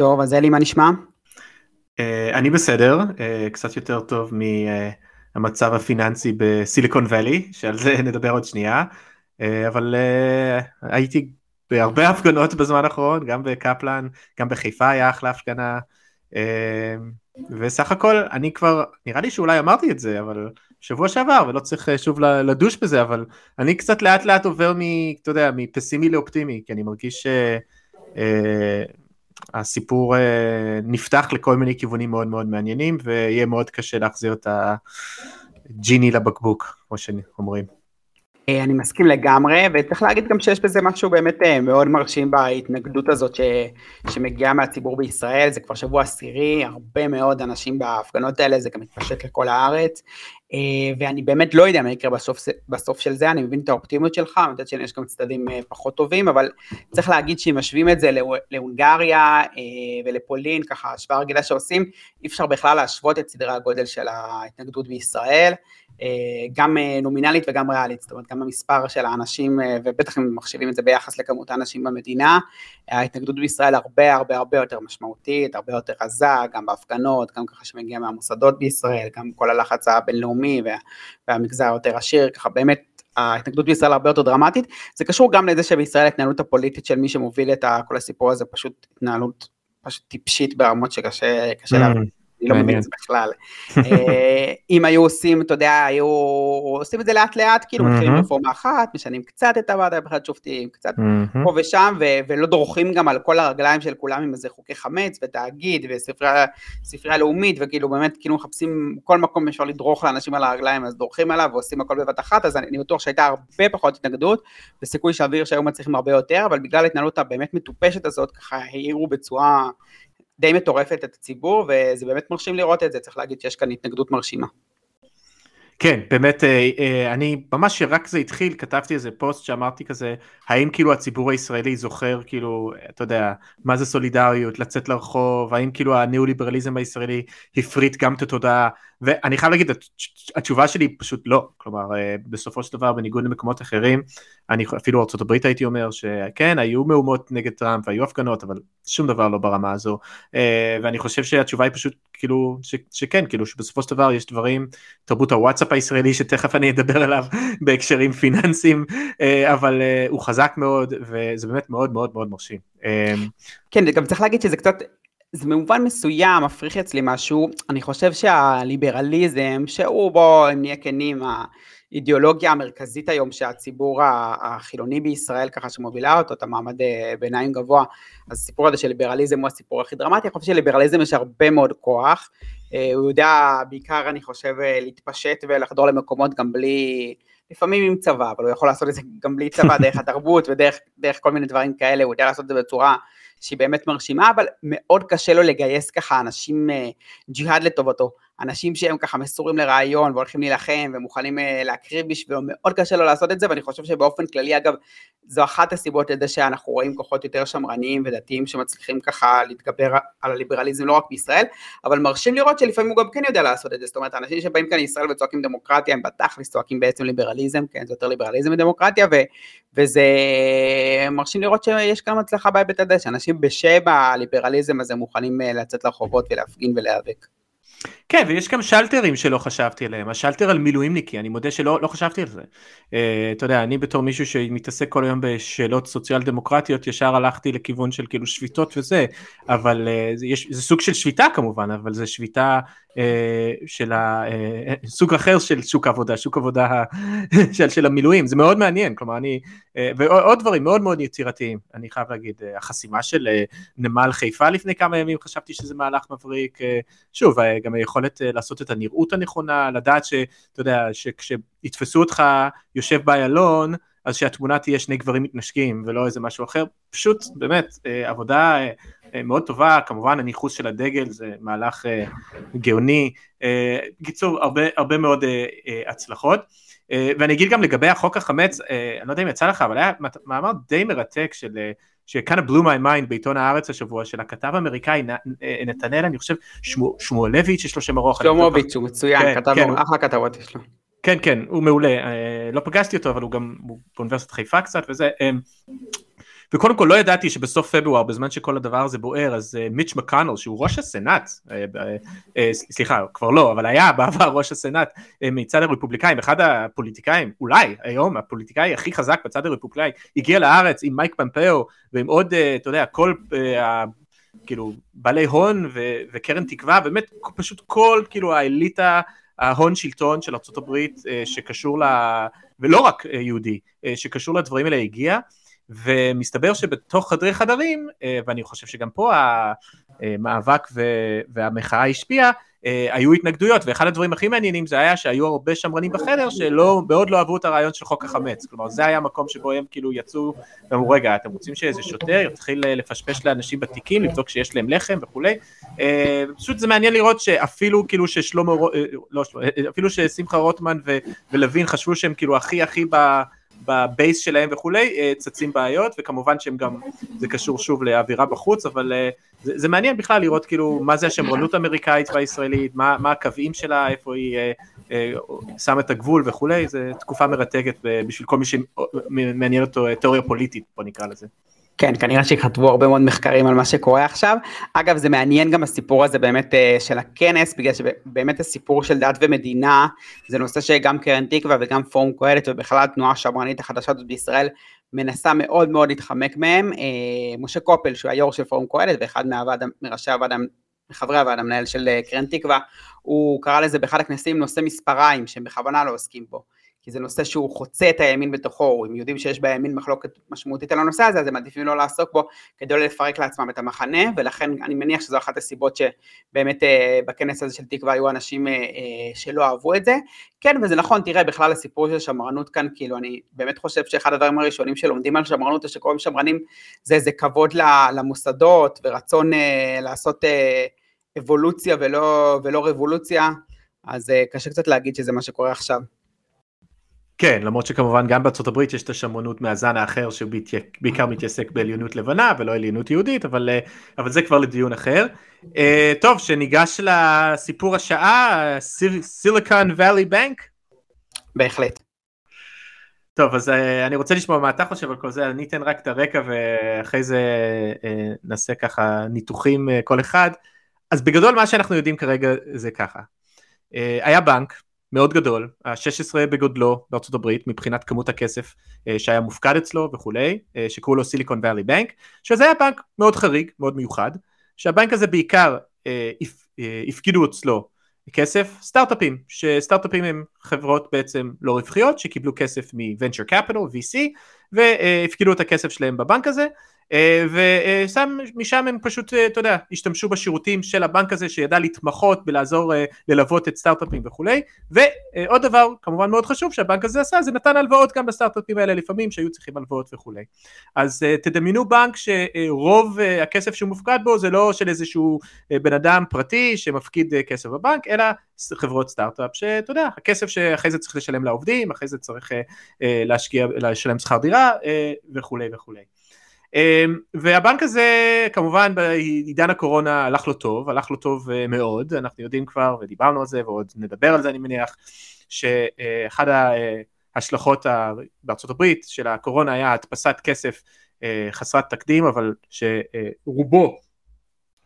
טוב, אז אלי, מה נשמע? אני בסדר, קצת יותר טוב מהמצב הפיננסי בסיליקון וואלי, שעל זה נדבר עוד שנייה, אבל הייתי בהרבה הפגנות בזמן האחרון, גם בקפלן, גם בחיפה היה אחלה הפגנה, וסך הכל אני כבר, נראה לי שאולי אמרתי את זה, אבל שבוע שעבר, ולא צריך שוב לדוש בזה, אבל אני קצת לאט לאט עובר. אתה יודע, מפסימי לאופטימי, כי אני מרגיש שהסיפור נפתח לכל מיני כיוונים מאוד מאוד מעניינים, ויהיה מאוד קשה להחזיר את הג'יני לבקבוק, כמו שאומרים. אה, אני מסכים לגמרי, וצריך להגיד גם שיש בזה משהו באמת אה, מאוד מרשים בהתנגדות הזאת ש, שמגיעה מהציבור בישראל, זה כבר שבוע עשירי, הרבה מאוד אנשים בהפגנות האלה, זה גם מתפשט לכל הארץ, ואני באמת לא יודע מה יקרה בסוף, בסוף של זה, אני מבין את האופטימיות שלך, אני יודעת שיש גם צדדים פחות טובים, אבל צריך להגיד שאם משווים את זה להונגריה ולפולין, ככה השוואה רגילה שעושים, אי אפשר בכלל להשוות את סדרי הגודל של ההתנגדות בישראל. אה, גם אה, נומינלית וגם ריאלית, זאת אומרת גם המספר של האנשים, אה, ובטח אם מחשיבים את זה ביחס לכמות האנשים במדינה, ההתנגדות בישראל הרבה הרבה הרבה יותר משמעותית, הרבה יותר עזה, גם בהפגנות, גם ככה שמגיע מהמוסדות בישראל, גם כל הלחץ הבינלאומי וה, והמגזר היותר עשיר, ככה באמת ההתנגדות בישראל הרבה יותר דרמטית, זה קשור גם לזה שבישראל ההתנהלות הפוליטית של מי שמוביל את כל הסיפור הזה פשוט התנהלות פשוט טיפשית ברמות שקשה mm. להבין. אני לא מבין את זה בכלל. אה, אם היו עושים, אתה יודע, היו עושים את זה לאט לאט, כאילו מתחילים רפורמה אחת, משנים קצת את הוועדה לבחירת שופטים, קצת פה ושם, ולא דורכים גם על כל הרגליים של כולם עם איזה חוקי חמץ, ותאגיד, וספרייה לאומית, וכאילו באמת, כאילו מחפשים, כל מקום אפשר לדרוך לאנשים על הרגליים, אז דורכים עליו, ועושים הכל בבת אחת, אז אני בטוח שהייתה הרבה פחות התנגדות, וסיכוי סביר שהיו מצליחים הרבה יותר, אבל בגלל ההתנהלות הבאמת מטופשת הזאת, ככה העירו בצורה די מטורפת את הציבור, וזה באמת מרשים לראות את זה, צריך להגיד שיש כאן התנגדות מרשימה. כן, באמת, אה, אה, אני ממש שרק זה התחיל, כתבתי איזה פוסט שאמרתי כזה, האם כאילו הציבור הישראלי זוכר כאילו, אתה יודע, מה זה סולידריות, לצאת לרחוב, האם כאילו הניאו-ליברליזם הישראלי הפריט גם את התודעה, ואני חייב להגיד, התשובה שלי פשוט לא, כלומר, אה, בסופו של דבר, בניגוד למקומות אחרים, אני אפילו ארה"ב הייתי אומר שכן, היו מהומות נגד טראמפ, היו הפגנות, אבל שום דבר לא ברמה הזו, ואני חושב שהתשובה היא פשוט כאילו, ש, שכן, כאילו שבסופו של דבר יש דברים, תרבות הוואטסאפ הישראלי שתכף אני אדבר עליו בהקשרים פיננסיים, אה, אבל אה, הוא חזק מאוד וזה באמת מאוד מאוד מאוד מרשים. אה, כן, גם צריך להגיד שזה קצת זה במובן מסוים מפריך אצלי משהו, אני חושב שהליברליזם, שהוא בוא נהיה כנים, האידיאולוגיה המרכזית היום שהציבור החילוני בישראל ככה שמובילה אותו, את המעמד ביניים גבוה, אז הסיפור הזה של ליברליזם הוא הסיפור הכי דרמטי, אני חושב שלליברליזם יש הרבה מאוד כוח, הוא יודע בעיקר אני חושב להתפשט ולחדור למקומות גם בלי, לפעמים עם צבא, אבל הוא יכול לעשות את זה גם בלי צבא, דרך התרבות ודרך כל מיני דברים כאלה, הוא יודע לעשות את זה בצורה שהיא באמת מרשימה, אבל מאוד קשה לו לגייס ככה אנשים אה, ג'יהאד לטובתו. אנשים שהם ככה מסורים לרעיון והולכים להילחם ומוכנים אה, להקריב בשבילו, מאוד קשה לו לעשות את זה, ואני חושב שבאופן כללי, אגב, זו אחת הסיבות לזה שאנחנו רואים כוחות יותר שמרניים ודתיים שמצליחים ככה להתגבר על הליברליזם לא רק בישראל, אבל מרשים לראות שלפעמים הוא גם כן יודע לעשות את זה, זאת אומרת, אנשים שבאים כאן לישראל וצועקים דמוקרטיה, הם בתכלס צועקים בעצם ליברליזם, כן, זה יותר ליברליזם ודמוקרטיה, ו, וזה מרשים לראות שיש כאן הצלחה בהיבט הזה, שאנשים בשם הליברליזם הזה מוכנים אה, לצאת לרחובות ולהפגין ולהיאבק. כן ויש גם שלטרים שלא חשבתי עליהם. השלטר על מילואימניקי אני מודה שלא לא חשבתי על זה. Uh, אתה יודע אני בתור מישהו שמתעסק כל היום בשאלות סוציאל דמוקרטיות ישר הלכתי לכיוון של כאילו שביתות וזה אבל uh, זה, יש, זה סוג של שביתה כמובן אבל זה שביתה uh, של ה, uh, סוג אחר של שוק עבודה שוק עבודה של, של המילואים. זה מאוד מעניין כלומר אני uh, ועוד דברים מאוד מאוד יצירתיים. אני חייב להגיד uh, החסימה של uh, נמל חיפה לפני כמה ימים חשבתי שזה מהלך מבריק uh, שוב uh, גם היכולת היכולת אה, לעשות את הנראות הנכונה, לדעת שאתה יודע, שכשיתפסו אותך יושב באיילון, אז שהתמונה תהיה שני גברים מתנשקים ולא איזה משהו אחר, פשוט באמת אה, עבודה אה, מאוד טובה, כמובן הניחוס של הדגל זה מהלך גאוני, בקיצור הרבה, הרבה מאוד הצלחות. ואני אגיד גם לגבי החוק החמץ, אני לא יודע אם יצא לך, אבל היה מאמר די מרתק של שכאן blew my mind בעיתון הארץ השבוע של הכתב האמריקאי אה, נתנאל אני חושב שמואלביץ' יש לו שם ארוך. שלומוביץ' הוא מצוין, כן, כתב כן, אחלה כתבות יש לו. כן כן הוא מעולה אה, לא פגשתי אותו אבל הוא גם באוניברסיטת חיפה קצת וזה אה, וקודם כל לא ידעתי שבסוף פברואר, בזמן שכל הדבר הזה בוער, אז uh, מיץ' מקאנל, שהוא ראש הסנאט, uh, uh, uh, סליחה, כבר לא, אבל היה בעבר ראש הסנאט uh, מצד הרפובליקאים, אחד הפוליטיקאים, אולי היום הפוליטיקאי הכי חזק בצד הרפובליקאי, הגיע לארץ עם מייק פמפאו ועם עוד, uh, אתה יודע, כל uh, כאילו בעלי הון ו- וקרן תקווה, באמת פשוט כל כאילו האליטה, ההון שלטון של ארה"ב שקשור ל... ולא רק יהודי, שקשור לדברים האלה הגיע, ומסתבר שבתוך חדרי חדרים, ואני חושב שגם פה המאבק והמחאה השפיעה, אה, היו התנגדויות, ואחד הדברים הכי מעניינים זה היה שהיו הרבה שמרנים בחדר שלא, מאוד לא אהבו את הרעיון של חוק החמץ, כלומר זה היה מקום שבו הם כאילו יצאו ואמרו רגע אתם רוצים שאיזה שוטר יתחיל אה, לפשפש לאנשים בתיקים, לבדוק שיש להם לחם וכולי, אה, פשוט זה מעניין לראות שאפילו כאילו ששלמה, לא שלמה, אפילו ששמחה רוטמן ולוין חשבו שהם כאילו הכי הכי ב... בבייס שלהם וכולי, צצים בעיות, וכמובן שהם גם, זה קשור שוב לאווירה בחוץ, אבל זה, זה מעניין בכלל לראות כאילו מה זה השמרנות האמריקאית והישראלית, מה, מה הקווים שלה, איפה היא אה, אה, שמה את הגבול וכולי, זו תקופה מרתקת בשביל כל מי שמעניין אותו אה, תיאוריה פוליטית, בוא נקרא לזה. כן, כנראה שכתבו הרבה מאוד מחקרים על מה שקורה עכשיו. אגב, זה מעניין גם הסיפור הזה באמת אה, של הכנס, בגלל שבאמת הסיפור של דת ומדינה, זה נושא שגם קרן תקווה וגם פורום קהלת ובכלל התנועה השמרנית החדשה הזאת בישראל מנסה מאוד מאוד להתחמק מהם. אה, משה קופל, שהוא היו"ר של פורום קהלת ואחד מהוועד, מראשי הוועד, מחברי הוועד המנהל של אה, קרן תקווה, הוא קרא לזה באחד הכנסים נושא מספריים, שהם בכוונה לא עוסקים בו. כי זה נושא שהוא חוצה את הימין בתוכו, אם יודעים שיש בימין מחלוקת משמעותית על הנושא הזה, אז הם מעדיפים לא לעסוק בו כדי לא לפרק לעצמם את המחנה, ולכן אני מניח שזו אחת הסיבות שבאמת אה, בכנס הזה של תקווה היו אנשים אה, אה, שלא אהבו את זה. כן, וזה נכון, תראה, בכלל הסיפור של שמרנות כאן, כאילו, אני באמת חושב שאחד הדברים הראשונים שלומדים על שמרנות, שקוראים שמרנים, זה איזה כבוד למוסדות, ורצון לעשות אבולוציה ולא, ולא רבולוציה, אז קשה קצת להגיד שזה מה שקורה עכשיו. כן, למרות שכמובן גם בארצות הברית יש את השמרנות מהזן האחר שבעיקר מתעסק בעליונות לבנה ולא עליונות יהודית, אבל, אה, אבל זה כבר לדיון אחר. Uh, טוב, שניגש לסיפור השעה, סיליקון ואלי בנק? בהחלט. טוב, אז uh, אני רוצה לשמוע מה אתה חושב על כל זה, אני אתן רק את הרקע ואחרי זה uh, נעשה ככה ניתוחים uh, כל אחד. אז בגדול מה שאנחנו יודעים כרגע זה ככה. Uh, היה בנק מאוד גדול, ה-16 בגודלו בארצות הברית מבחינת כמות הכסף אה, שהיה מופקד אצלו וכולי, אה, שקראו לו סיליקון ואלי בנק, שזה היה בנק מאוד חריג, מאוד מיוחד, שהבנק הזה בעיקר אה, הפקידו אצלו כסף סטארט-אפים, שסטארט-אפים הם חברות בעצם לא רווחיות שקיבלו כסף מ-venture capital, VC, והפקידו את הכסף שלהם בבנק הזה, ומשם הם פשוט, אה, אתה יודע, השתמשו בשירותים של הבנק הזה שידע להתמחות בלעזור אה, ללוות את סטארט-אפים וכולי, ועוד דבר כמובן מאוד חשוב שהבנק הזה עשה, זה נתן הלוואות גם לסטארט-אפים האלה לפעמים שהיו צריכים הלוואות וכולי. אז תדמיינו בנק שרוב הכסף שהוא מופקד בו זה לא של איזשהו בן אדם פרטי שמפקיד כסף בבנק, אלא חברות סטארט-אפ שאתה יודע, הכסף שאחרי זה צריך לשלם לעובדים, אחרי זה צריך להשקיע, לשלם שכר דירה וכולי וכולי. אמ, והבנק הזה כמובן בעידן הקורונה הלך לו טוב, הלך לו טוב אה, מאוד, אנחנו יודעים כבר ודיברנו על זה ועוד נדבר על זה אני מניח, שאחד ההשלכות בארצות הברית של הקורונה היה הדפסת כסף אה, חסרת תקדים אבל שרובו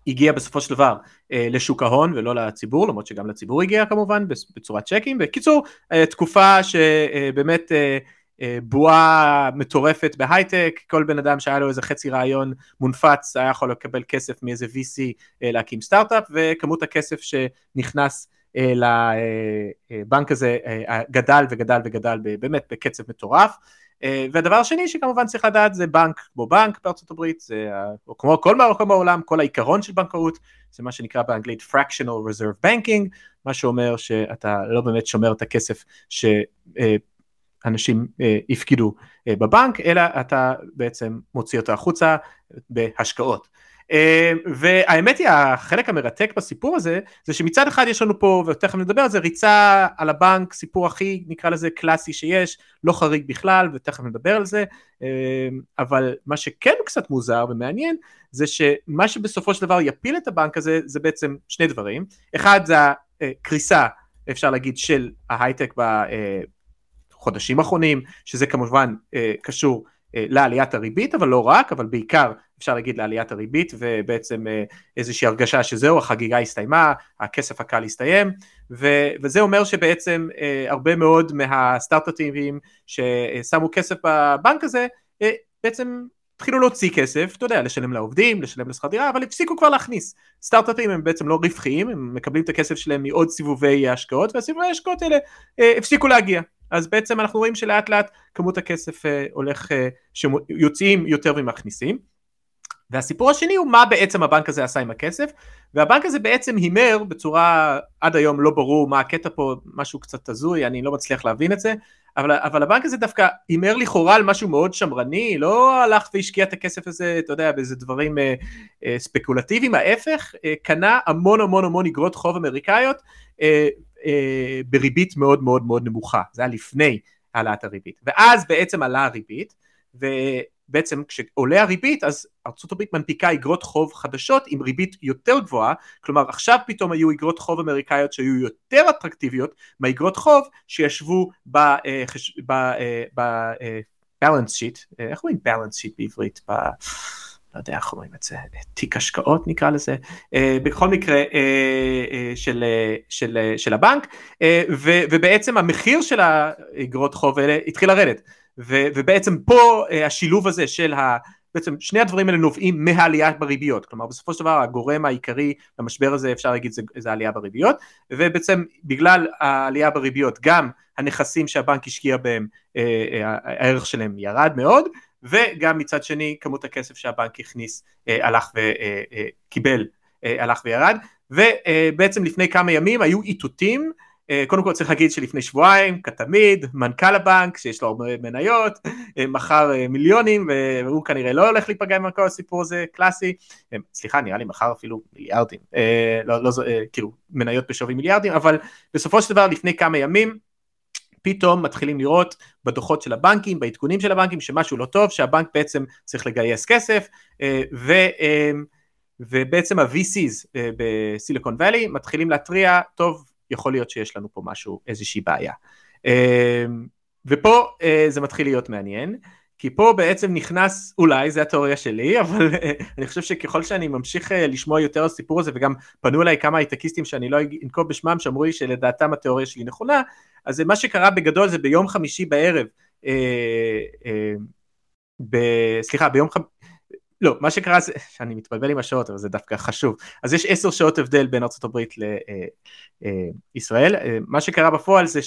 הגיע בסופו של דבר אה, לשוק ההון ולא לציבור, למרות שגם לציבור הגיע כמובן בצורת צ'קים. בקיצור, תקופה שבאמת אה, בועה מטורפת בהייטק, כל בן אדם שהיה לו איזה חצי רעיון מונפץ היה יכול לקבל כסף מאיזה VC אה, להקים סטארט-אפ וכמות הכסף שנכנס אה, לבנק הזה גדל וגדל וגדל באמת בקצב מטורף. והדבר השני שכמובן צריך לדעת זה בנק כמו בנק בארצות הברית, זה, כמו כל מקום בעולם, כל העיקרון של בנקאות זה מה שנקרא באנגלית fractional reserve banking, מה שאומר שאתה לא באמת שומר את הכסף ש... אנשים אה, הפקידו אה, בבנק, אלא אתה בעצם מוציא אותו החוצה בהשקעות. אה, והאמת היא החלק המרתק בסיפור הזה זה שמצד אחד יש לנו פה ותכף נדבר על זה ריצה על הבנק סיפור הכי נקרא לזה קלאסי שיש לא חריג בכלל ותכף נדבר על זה אה, אבל מה שכן קצת מוזר ומעניין זה שמה שבסופו של דבר יפיל את הבנק הזה זה בעצם שני דברים אחד זה הקריסה אפשר להגיד של ההייטק חודשים אחרונים, שזה כמובן אה, קשור לעליית הריבית, אבל לא רק, אבל בעיקר אפשר להגיד לעליית הריבית, ובעצם איזושהי הרגשה שזהו, החגיגה הסתיימה, הכסף הקל הסתיים, ו- וזה אומר שבעצם הרבה מאוד מהסטארט-אפים ששמו כסף בבנק הזה, בעצם התחילו להוציא כסף, אתה יודע, לשלם לעובדים, לשלם לשכר דירה, אבל הפסיקו כבר להכניס. סטארט-אפים הם בעצם לא רווחיים, הם מקבלים את הכסף שלהם מעוד סיבובי השקעות, והסיבובי ההשקעות האלה אה, הפסיקו להגיע. אז בעצם אנחנו רואים שלאט לאט כמות הכסף אה, הולך, אה, שיוצאים יותר ממכניסים. והסיפור השני הוא מה בעצם הבנק הזה עשה עם הכסף, והבנק הזה בעצם הימר בצורה עד היום לא ברור מה הקטע פה, משהו קצת הזוי, אני לא מצליח להבין את זה, אבל, אבל הבנק הזה דווקא הימר לכאורה על משהו מאוד שמרני, לא הלך והשקיע את הכסף הזה, אתה יודע, באיזה דברים אה, אה, ספקולטיביים, ההפך, אה, קנה המון המון המון אגרות חוב אמריקאיות אה, אה, בריבית מאוד מאוד מאוד נמוכה, זה היה לפני העלאת הריבית, ואז בעצם עלה הריבית, ו... בעצם כשעולה הריבית אז ארה"ב מנפיקה אגרות חוב חדשות עם ריבית יותר גבוהה, כלומר עכשיו פתאום היו אגרות חוב אמריקאיות שהיו יותר אטרקטיביות מהאגרות חוב שישבו ב... אה, אה, balance sheet, אה, איך אומרים balance sheet בעברית? ב... לא יודע איך אומרים את זה, תיק השקעות נקרא לזה, בכל מקרה של, של, של הבנק, ובעצם המחיר של האגרות חוב האלה התחיל לרדת. ו, ובעצם פה השילוב הזה של ה... בעצם שני הדברים האלה נובעים מהעלייה בריביות, כלומר בסופו של דבר הגורם העיקרי למשבר הזה אפשר להגיד זה, זה עלייה בריביות, ובעצם בגלל העלייה בריביות גם הנכסים שהבנק השקיע בהם, הערך שלהם ירד מאוד, וגם מצד שני כמות הכסף שהבנק הכניס uh, הלך וקיבל uh, uh, הלך וירד, ובעצם לפני כמה ימים היו איתותים אה, קודם כל צריך להגיד שלפני שבועיים, כתמיד, מנכ"ל הבנק שיש לו הרבה מניות, אה, מכר אה, מיליונים והוא כנראה לא הולך להיפגע עם כל הסיפור הזה, קלאסי, סליחה נראה לי מכר אפילו מיליארדים, לא, לא, כאילו מניות בשווי מיליארדים, אבל בסופו של דבר לפני כמה ימים פתאום מתחילים לראות בדוחות של הבנקים, בעדכונים של הבנקים, שמשהו לא טוב, שהבנק בעצם צריך לגייס כסף, ו... ובעצם ה-VCs בסיליקון וואלי מתחילים להתריע, טוב, יכול להיות שיש לנו פה משהו, איזושהי בעיה. אמ, ופה אה, זה מתחיל להיות מעניין, כי פה בעצם נכנס, אולי, זה התיאוריה שלי, אבל אה, אני חושב שככל שאני ממשיך אה, לשמוע יותר על הסיפור הזה, וגם פנו אליי כמה הייטקיסטים שאני לא אנקוב בשמם, שאמרו לי שלדעתם התיאוריה שלי נכונה, אז מה שקרה בגדול זה ביום חמישי בערב, ב, סליחה, ביום חמישי, לא, מה שקרה זה, שאני מתבלבל עם השעות, אבל זה דווקא חשוב. אז יש עשר שעות הבדל בין ארה"ב לישראל. אה, אה, מה שקרה בפועל זה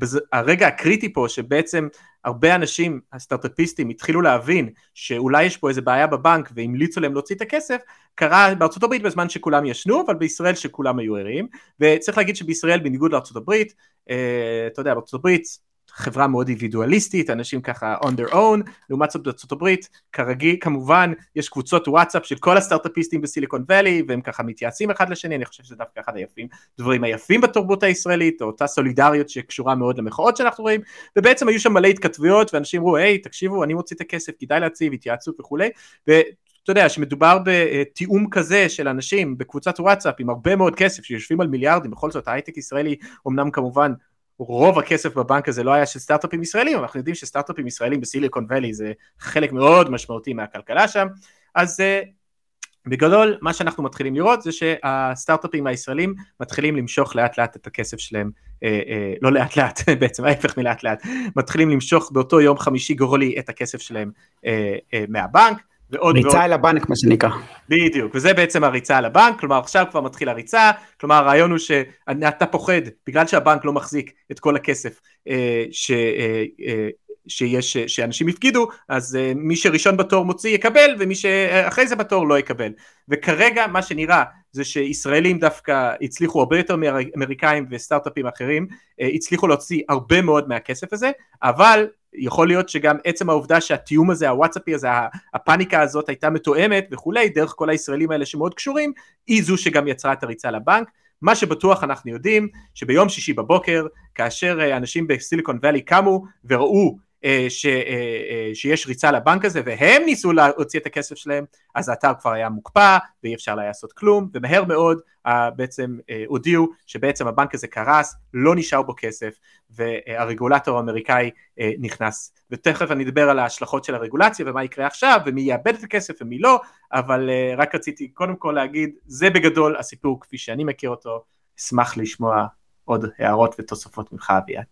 שהרגע הקריטי פה, שבעצם הרבה אנשים, הסטארט-אפיסטים, התחילו להבין שאולי יש פה איזה בעיה בבנק והמליצו להם להוציא את הכסף, קרה בארצות הברית בזמן שכולם ישנו, אבל בישראל שכולם היו ערים. וצריך להגיד שבישראל, בניגוד לארצות הברית, אה, אתה יודע, בארצות הברית חברה מאוד אינדיבידואליסטית, אנשים ככה on their own, לעומת זאת בארצות הברית, כרגיל, כמובן, יש קבוצות וואטסאפ של כל הסטארט-אפיסטים בסיליקון וואלי, והם ככה מתייעצים אחד לשני, אני חושב שזה דווקא אחד היפים, דברים היפים בתרבות הישראלית, או אותה סולידריות שקשורה מאוד למחאות שאנחנו רואים, ובעצם היו שם מלא התכתבויות, ואנשים אמרו, היי, תקשיבו, אני מוציא את הכסף, כדאי להציב, התייעצות וכולי, ו... אתה יודע, שמדובר בתיאום כזה של אנשים בקבוצת וואטסאפ עם הרבה מאוד כסף שיושבים על מיליארדים, בכל זאת ההייטק ישראלי אמנם כמובן רוב הכסף בבנק הזה לא היה של סטארט-אפים ישראלים, אבל אנחנו יודעים שסטארט-אפים ישראלים בסיליקון וואלי זה חלק מאוד משמעותי מהכלכלה שם, אז uh, בגדול מה שאנחנו מתחילים לראות זה שהסטארט-אפים הישראלים מתחילים למשוך לאט לאט את הכסף שלהם, uh, uh, לא לאט לאט, בעצם ההפך מלאט לאט, מתחילים למשוך באותו יום חמישי גורלי את הכסף שלהם uh, uh, מהבנק, ועוד ריצה ועוד. אל הבנק מה שנקרא. בדיוק, וזה בעצם הריצה על הבנק, כלומר עכשיו כבר מתחיל הריצה, כלומר הרעיון הוא שאתה פוחד, בגלל שהבנק לא מחזיק את כל הכסף אה, ש, אה, אה, שיש, שאנשים הפקידו, אז אה, מי שראשון בתור מוציא יקבל, ומי שאחרי זה בתור לא יקבל. וכרגע מה שנראה זה שישראלים דווקא הצליחו הרבה יותר מאמריקאים וסטארט-אפים אחרים, אה, הצליחו להוציא הרבה מאוד מהכסף הזה, אבל יכול להיות שגם עצם העובדה שהתיאום הזה, הוואטסאפי הזה, הפאניקה הזאת הייתה מתואמת וכולי, דרך כל הישראלים האלה שמאוד קשורים, היא זו שגם יצרה את הריצה לבנק. מה שבטוח אנחנו יודעים, שביום שישי בבוקר, כאשר אה, אנשים בסיליקון וואלי קמו וראו ש, שיש ריצה לבנק הזה והם ניסו להוציא את הכסף שלהם, אז האתר כבר היה מוקפא ואי אפשר היה לעשות כלום, ומהר מאוד בעצם הודיעו שבעצם הבנק הזה קרס, לא נשאר בו כסף, והרגולטור האמריקאי נכנס. ותכף אני אדבר על ההשלכות של הרגולציה ומה יקרה עכשיו, ומי יאבד את הכסף ומי לא, אבל רק רציתי קודם כל להגיד, זה בגדול הסיפור כפי שאני מכיר אותו, אשמח לשמוע עוד הערות ותוספות ממך אביעד.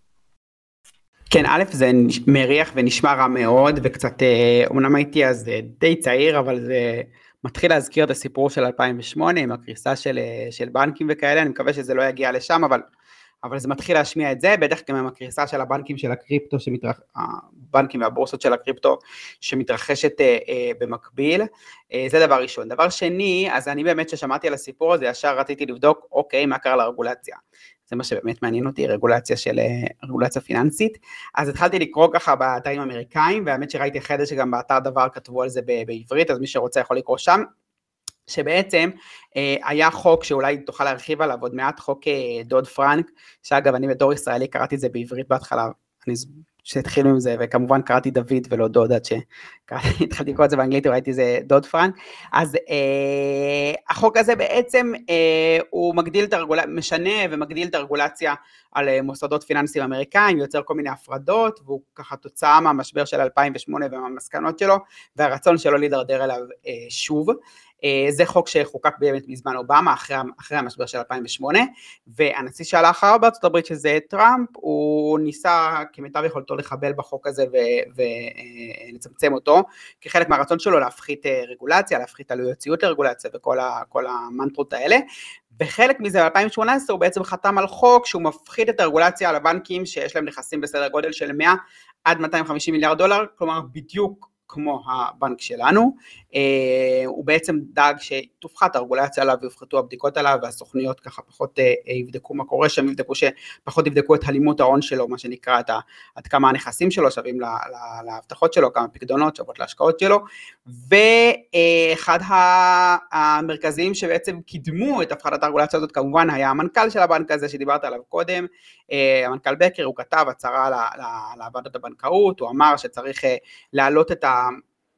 כן, א', זה מריח ונשמע רע מאוד, וקצת, אומנם הייתי אז די צעיר, אבל זה מתחיל להזכיר את הסיפור של 2008 עם הקריסה של, של בנקים וכאלה, אני מקווה שזה לא יגיע לשם, אבל, אבל זה מתחיל להשמיע את זה, בטח גם עם הקריסה של הבנקים של הקריפטו, שמתרח... הבנקים והבורסות של הקריפטו שמתרחשת אה, אה, במקביל, אה, זה דבר ראשון. דבר שני, אז אני באמת כששמעתי על הסיפור הזה, ישר רציתי לבדוק, אוקיי, מה קרה לרגולציה. זה מה שבאמת מעניין אותי, רגולציה של, אה, רגולציה פיננסית. אז התחלתי לקרוא ככה באתרים אמריקאים, והאמת שראיתי אחרי זה שגם באתר דבר כתבו על זה בעברית, אז מי שרוצה יכול לקרוא שם. שבעצם אה, היה חוק שאולי תוכל להרחיב עליו עוד מעט, חוק אה, דוד פרנק, שאגב אני בתור ישראלי קראתי את זה בעברית בהתחלה, אני שהתחילו עם זה, וכמובן קראתי דוד ולא דוד עד שהתחלתי לקרוא את זה באנגלית וראיתי זה דוד פרנק, אז אה, החוק הזה בעצם אה, הוא מגדיל את הרגולציה, משנה ומגדיל את הרגולציה על אה, מוסדות פיננסיים אמריקאים, יוצר כל מיני הפרדות, והוא ככה תוצאה מהמשבר של 2008 ומהמסקנות שלו, והרצון שלו להידרדר אליו אה, שוב. אה, זה חוק שחוקק באמת מזמן אובמה, אחרי, אחרי המשבר של 2008, והנשיא שהלך אחריו בארצות הברית שזה טראמפ, הוא ניסה כמיטב יכולתו לחבל בחוק הזה ולצמצם אותו, כחלק מהרצון שלו להפחית אה, רגולציה, להפחית עלויות ציות לרגולציה וכל המנטרות האלה, וחלק מזה ב-2018 הוא בעצם חתם על חוק שהוא מפחית את הרגולציה על הבנקים שיש להם נכסים בסדר גודל של 100 עד 250 מיליארד דולר, כלומר בדיוק כמו הבנק שלנו, אה, הוא בעצם דאג שתופחת הרגולציה עליו ויופחתו הבדיקות עליו והסוכניות ככה פחות אה, יבדקו מה קורה שם, יבדקו שפחות יבדקו את הלימות ההון שלו, מה שנקרא, את ה, עד כמה הנכסים שלו שווים להבטחות שלו, כמה פקדונות שוות להשקעות שלו, ואחד המרכזיים שבעצם קידמו את הפחתת הרגולציה הזאת כמובן היה המנכ"ל של הבנק הזה שדיברת עליו קודם, המנכ"ל בקר, הוא כתב הצהרה לוועדת הבנקאות, הוא אמר שצריך להעלות את ה...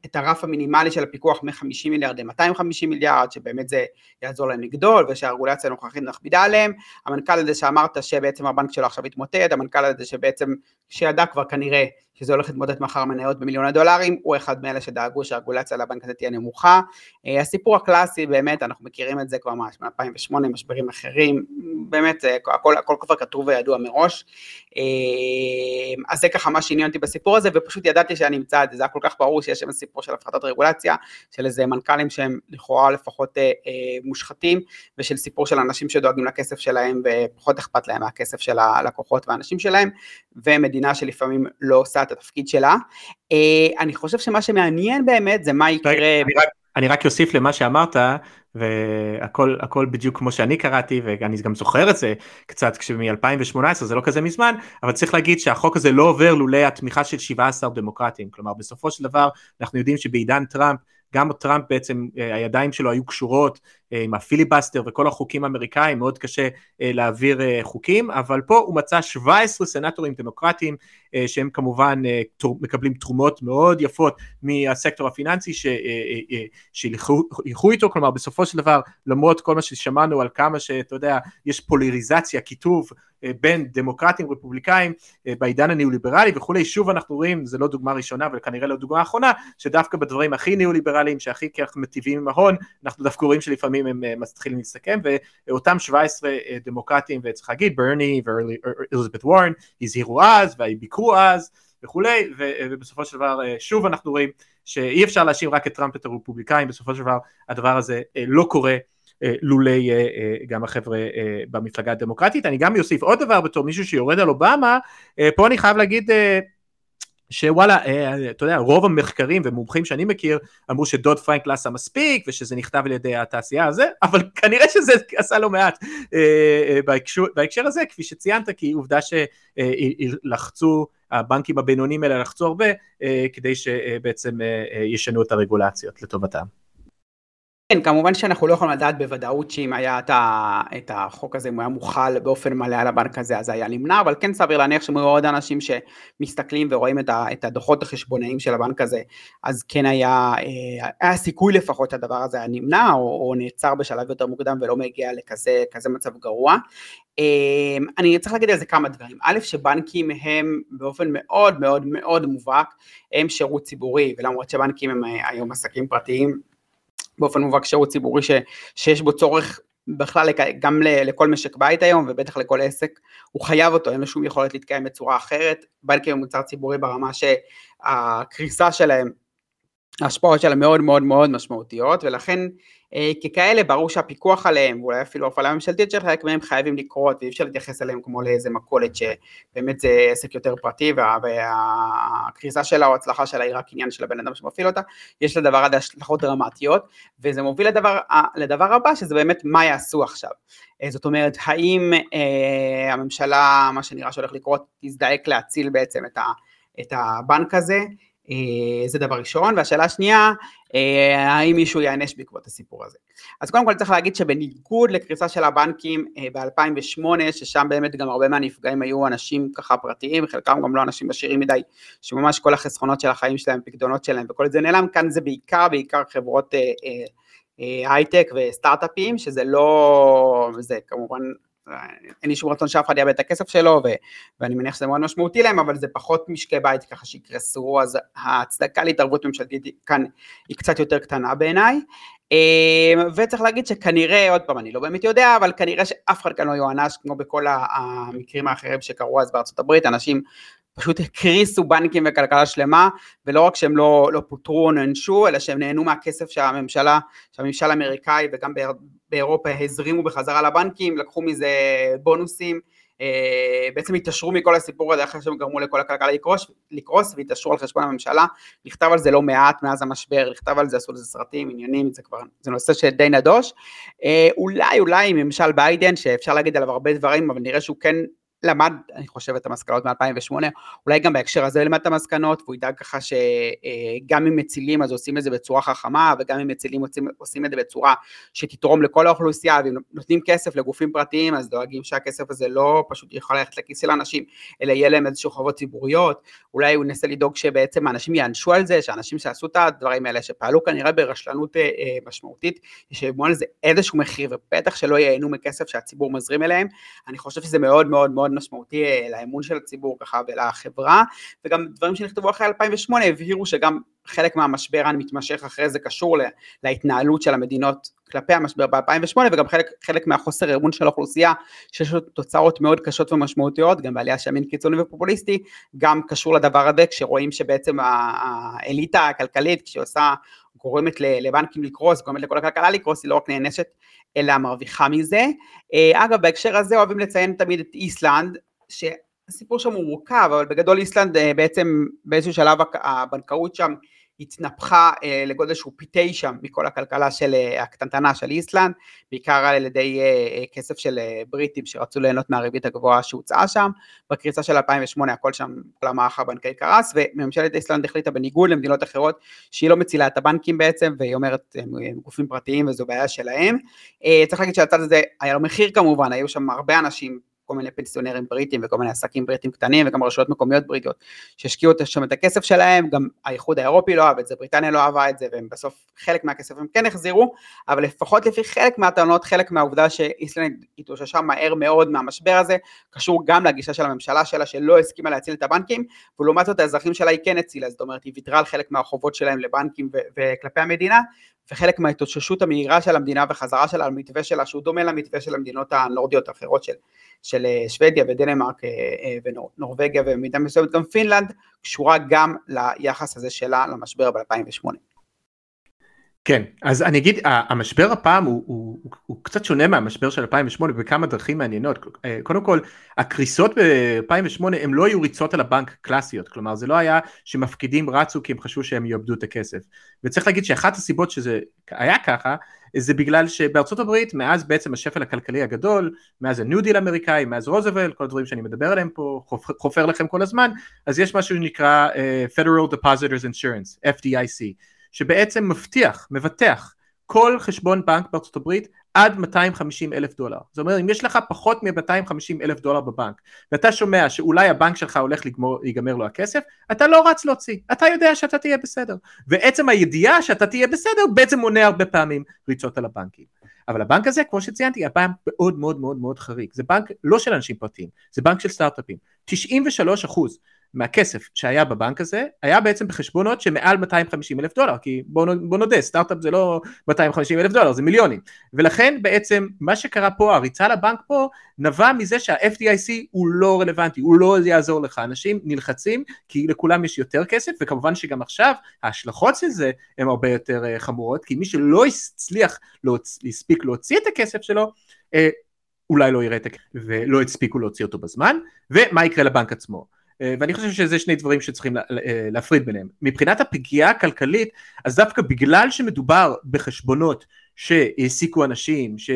את הרף המינימלי של הפיקוח מ-50 מיליארד ל-250 מיליארד, שבאמת זה יעזור להם לגדול, ושהרגולציה הנוכחית מכבידה עליהם, המנכ"ל הזה שאמרת שבעצם הבנק שלו עכשיו התמוטט, המנכ"ל הזה שבעצם, שידע כבר כנראה שזה הולך להתמודד מחר מניות במיליוני דולרים, הוא אחד מאלה שדאגו שהרגולציה לבנק הזה תהיה נמוכה. אה, הסיפור הקלאסי באמת, אנחנו מכירים את זה כבר ממש מ-2008, משברים אחרים, באמת הכל, הכל כבר כתוב וידוע מראש. אה, אז זה ככה מה שעניין אותי בסיפור הזה, ופשוט ידעתי שאני אמצא את זה, זה היה כל כך ברור שיש שם סיפור של הפחתת רגולציה, של איזה מנכ"לים שהם לכאורה לפחות אה, מושחתים, ושל סיפור של אנשים שדואגים לכסף שלהם ופחות אכפת להם מהכסף של הלקוחות והאנשים שלהם, ומדינה שלפעמים לא עושה את התפקיד שלה. אה, אני חושב שמה שמעניין באמת זה מה יקרה. אני רק, אני רק אוסיף למה שאמרת, והכל הכל בדיוק כמו שאני קראתי ואני גם זוכר את זה קצת כשמ-2018 זה לא כזה מזמן אבל צריך להגיד שהחוק הזה לא עובר לולא התמיכה של 17 דמוקרטים כלומר בסופו של דבר אנחנו יודעים שבעידן טראמפ גם טראמפ בעצם אה, הידיים שלו היו קשורות אה, עם הפיליבסטר וכל החוקים האמריקאים, מאוד קשה להעביר חוקים, אבל פה הוא מצא 17 סנטורים דמוקרטיים שהם כמובן מקבלים תרומות מאוד יפות מהסקטור הפיננסי שילכו איתו, כלומר בסופו של דבר למרות כל מה ששמענו על כמה שאתה יודע יש פוליריזציה, קיטוב בין דמוקרטים רפובליקאים בעידן הניאו-ליברלי וכולי, שוב אנחנו רואים, זה לא דוגמה ראשונה וכנראה לא דוגמה אחרונה, שדווקא בדברים הכי ניאו-ליברליים שהכי כך מטיבים עם ההון, אנחנו דווקא רואים שלפעמים הם אה, מתחילים להסתכם, ואותם 17 אה, דמוקרטים, וצריך להגיד, ברני ואליזבת וורן, הזהירו אז, וביקרו אז, וכולי, ובסופו של דבר שוב אנחנו רואים שאי אפשר להאשים רק את טראמפ את הרפובליקאים, בסופו של דבר הדבר הזה לא קורה לולי גם החבר'ה במפלגה הדמוקרטית. אני גם אוסיף עוד דבר בתור מישהו שיורד על אובמה, פה אני חייב להגיד שוואלה, אה, אתה יודע, רוב המחקרים ומומחים שאני מכיר אמרו שדוד פרנק לא עשה מספיק ושזה נכתב על ידי התעשייה הזה, אבל כנראה שזה עשה לא מעט אה, אה, בהקשר, בהקשר הזה, כפי שציינת, כי עובדה שלחצו, הבנקים הבינוניים האלה לחצו הרבה כדי שבעצם ישנו את הרגולציות לטובתם. כן, כמובן שאנחנו לא יכולים לדעת בוודאות שאם היה את החוק הזה, אם הוא היה מוחל באופן מלא על הבנק הזה, אז היה נמנע, אבל כן סביר להניח שמאוד עוד אנשים שמסתכלים ורואים את הדוחות החשבונאיים של הבנק הזה, אז כן היה, אה, היה סיכוי לפחות שהדבר הזה היה נמנע, או, או נעצר בשלב יותר מוקדם ולא מגיע לכזה מצב גרוע. אה, אני צריך להגיד על זה כמה דברים. א', שבנקים הם באופן מאוד מאוד מאוד מובהק, הם שירות ציבורי, ולמרות שבנקים הם אה, היום עסקים פרטיים, באופן מובהק שירות ציבורי ש, שיש בו צורך בכלל גם לכל משק בית היום ובטח לכל עסק, הוא חייב אותו, אין לו שום יכולת להתקיים בצורה אחרת, בנקים הם מוצר ציבורי ברמה שהקריסה שלהם, ההשפעות שלהם מאוד מאוד מאוד משמעותיות ולכן אה, ככאלה ברור שהפיקוח עליהם ואולי אפילו הפעלה ממשלתית של חלק מהם חייבים לקרות ואי אפשר להתייחס אליהם כמו לאיזה מכולת שבאמת זה עסק יותר פרטי וה, והקריסה שלה או הצלחה שלה היא רק עניין של הבן אדם שמפעיל אותה, יש לדבר הזה השלכות דרמטיות וזה מוביל לדבר, לדבר הבא שזה באמת מה יעשו עכשיו, אה, זאת אומרת האם אה, הממשלה מה שנראה שהולך לקרות תזדעק להציל בעצם את, ה, את הבנק הזה זה דבר ראשון, והשאלה השנייה, אה, האם מישהו ייענש בעקבות הסיפור הזה. אז קודם כל צריך להגיד שבניגוד לקריסה של הבנקים אה, ב-2008, ששם באמת גם הרבה מהנפגעים היו אנשים ככה פרטיים, חלקם גם לא אנשים עשירים מדי, שממש כל החסכונות של החיים שלהם, פקדונות שלהם וכל זה נעלם, כאן זה בעיקר, בעיקר חברות הייטק וסטארט-אפים, שזה לא, זה כמובן אין לי שום רצון שאף אחד יאבד את הכסף שלו, ו, ואני מניח שזה מאוד משמעותי להם, אבל זה פחות משקי בית ככה שיקרסו, אז ההצדקה להתערבות ממשלתית כאן היא קצת יותר קטנה בעיניי. אמ, וצריך להגיד שכנראה, עוד פעם, אני לא באמת יודע, אבל כנראה שאף אחד כאן לא יוענש, כמו בכל המקרים האחרים שקרו אז בארצות הברית, אנשים פשוט הקריסו בנקים וכלכלה שלמה, ולא רק שהם לא, לא פוטרו או נענשו, אלא שהם נהנו מהכסף שהממשלה, שהממשל האמריקאי וגם באירופה הזרימו בחזרה לבנקים, לקחו מזה בונוסים, אה, בעצם התעשרו מכל הסיפור הזה אחרי שהם גרמו לכל הכלכלה לקרוס, לקרוס והתעשרו על חשבון הממשלה, נכתב על זה לא מעט מאז המשבר, נכתב על זה, עשו לזה סרטים, עניינים, זה כבר, זה נושא שדי נדוש, אה, אולי אולי ממשל ביידן שאפשר להגיד עליו הרבה דברים, אבל נראה שהוא כן למד, אני חושב, את המסקנות מ-2008, אולי גם בהקשר הזה למד את המסקנות, והוא ידאג ככה שגם אם מצילים אז עושים את זה בצורה חכמה, וגם אם מצילים עושים, עושים את זה בצורה שתתרום לכל האוכלוסייה, ואם נותנים כסף לגופים פרטיים, אז דואגים שהכסף הזה לא פשוט יכול ללכת לכיס של אנשים, אלא יהיה להם איזשהו חובות ציבוריות, אולי הוא ינסה לדאוג שבעצם האנשים יענשו על זה, שאנשים שעשו את הדברים האלה, שפעלו כנראה ברשלנות אה, אה, משמעותית, ישלמו על זה איזשהו מחיר, ובטח שלא ייהנו מכסף שהציבור מזרים אליהם, אני חושב שזה מאוד מאוד מאוד מאוד משמעותי אה, לאמון של הציבור ככה ולחברה, וגם דברים שנכתבו אחרי 2008 הבהירו שגם חלק מהמשבר המתמשך אחרי זה קשור להתנהלות של המדינות כלפי המשבר ב-2008 וגם חלק, חלק מהחוסר אמון של האוכלוסייה שיש לו תוצאות מאוד קשות ומשמעותיות, גם בעלייה של ימין קיצוני ופופוליסטי, גם קשור לדבר הזה כשרואים שבעצם האליטה הכלכלית כשהיא עושה גורמת לבנקים לקרוס, גורמת לכל הכלכלה לקרוס, היא לא רק נענשת אלא מרוויחה מזה. אה, אגב, בהקשר הזה אוהבים לציין תמיד את איסלנד, שהסיפור שם הוא מורכב, אבל בגדול איסלנד אה, בעצם באיזשהו שלב הבנקאות שם התנפחה אה, לגודל שהוא פי תשע מכל הכלכלה של אה, הקטנטנה של איסלנד, בעיקר על ידי אה, כסף של בריטים שרצו ליהנות מהריבית הגבוהה שהוצאה שם, בקריסה של 2008 הכל שם, כל המערך הבנקאי קרס, וממשלת איסלנד החליטה בניגוד למדינות אחרות שהיא לא מצילה את הבנקים בעצם, והיא אומרת הם, גופים פרטיים וזו בעיה שלהם. צריך להגיד שהצד הזה היה לו מחיר כמובן, היו שם הרבה אנשים כל מיני פנסיונרים בריטים וכל מיני עסקים בריטים קטנים וגם רשויות מקומיות בריטיות שהשקיעו שם את הכסף שלהם, גם האיחוד האירופי לא אהב את זה, בריטניה לא אהבה את זה והם בסוף חלק מהכסף הם כן החזירו, אבל לפחות לפי חלק מהטענות, חלק מהעובדה שאיסלנד התאוששה מהר מאוד מהמשבר הזה, קשור גם לגישה של הממשלה שלה שלא הסכימה להציל את הבנקים, ולעומת זאת האזרחים שלה היא כן הצילה, זאת אומרת היא ויתרה על חלק מהחובות שלהם לבנקים וכלפי המדינה, וחלק מההתאוששות המהירה של המדינה וחזרה שלה על מתווה שלה שהוא דומה למתווה של המדינות הנורדיות האחרות של, של אה, שוודיה ודנמרק אה, אה, ונורבגיה ובמידה מסוימת גם פינלנד, קשורה גם ליחס הזה שלה למשבר ב-2008. כן, אז אני אגיד, המשבר הפעם הוא, הוא, הוא, הוא קצת שונה מהמשבר של 2008 בכמה דרכים מעניינות. אה, קודם כל, הקריסות ב-2008 הם לא היו ריצות על הבנק קלאסיות, כלומר זה לא היה שמפקידים רצו כי הם חשבו שהם יאבדו את הכסף. וצריך להגיד שאחת הסיבות שזה היה ככה, זה בגלל שבארצות הברית, מאז בעצם השפל הכלכלי הגדול, מאז ה New Deal האמריקאי, מאז רוזוולט, כל הדברים שאני מדבר עליהם פה, חופר לכם כל הזמן, אז יש משהו שנקרא uh, Federal Depositors Insurance, FDIC. שבעצם מבטיח, מבטח כל חשבון בנק בארצות הברית עד 250 אלף דולר. זאת אומרת, אם יש לך פחות מ-250 אלף דולר בבנק, ואתה שומע שאולי הבנק שלך הולך להיגמר לו הכסף, אתה לא רץ להוציא, אתה יודע שאתה תהיה בסדר. ועצם הידיעה שאתה תהיה בסדר בעצם מונע הרבה פעמים ריצות על הבנקים. אבל הבנק הזה, כמו שציינתי, היה בנק מאוד מאוד מאוד מאוד חריג. זה בנק לא של אנשים פרטיים, זה בנק של סטארט-אפים. 93 אחוז מהכסף שהיה בבנק הזה, היה בעצם בחשבונות שמעל 250 אלף דולר, כי בוא, נודה, סטארט-אפ זה לא 250 אלף דולר, זה מיליונים. ולכן בעצם מה שקרה פה, הריצה לבנק פה, נבע מזה שה-FDIC הוא לא רלוונטי, הוא לא יעזור לך. אנשים נלחצים כי לכולם יש יותר כסף, וכמובן שגם עכשיו ההשלכות של זה הן הרבה יותר uh, חמורות, כי מי שלא הצליח, הספיק להוציא את הכסף שלו, uh, אולי לא יראה את הכסף ולא הספיקו להוציא אותו בזמן, ומה יקרה לבנק עצמו. אה, ואני חושב שזה שני דברים שצריכים אה, להפריד ביניהם. מבחינת הפגיעה הכלכלית, אז דווקא בגלל שמדובר בחשבונות שהעסיקו אנשים ש...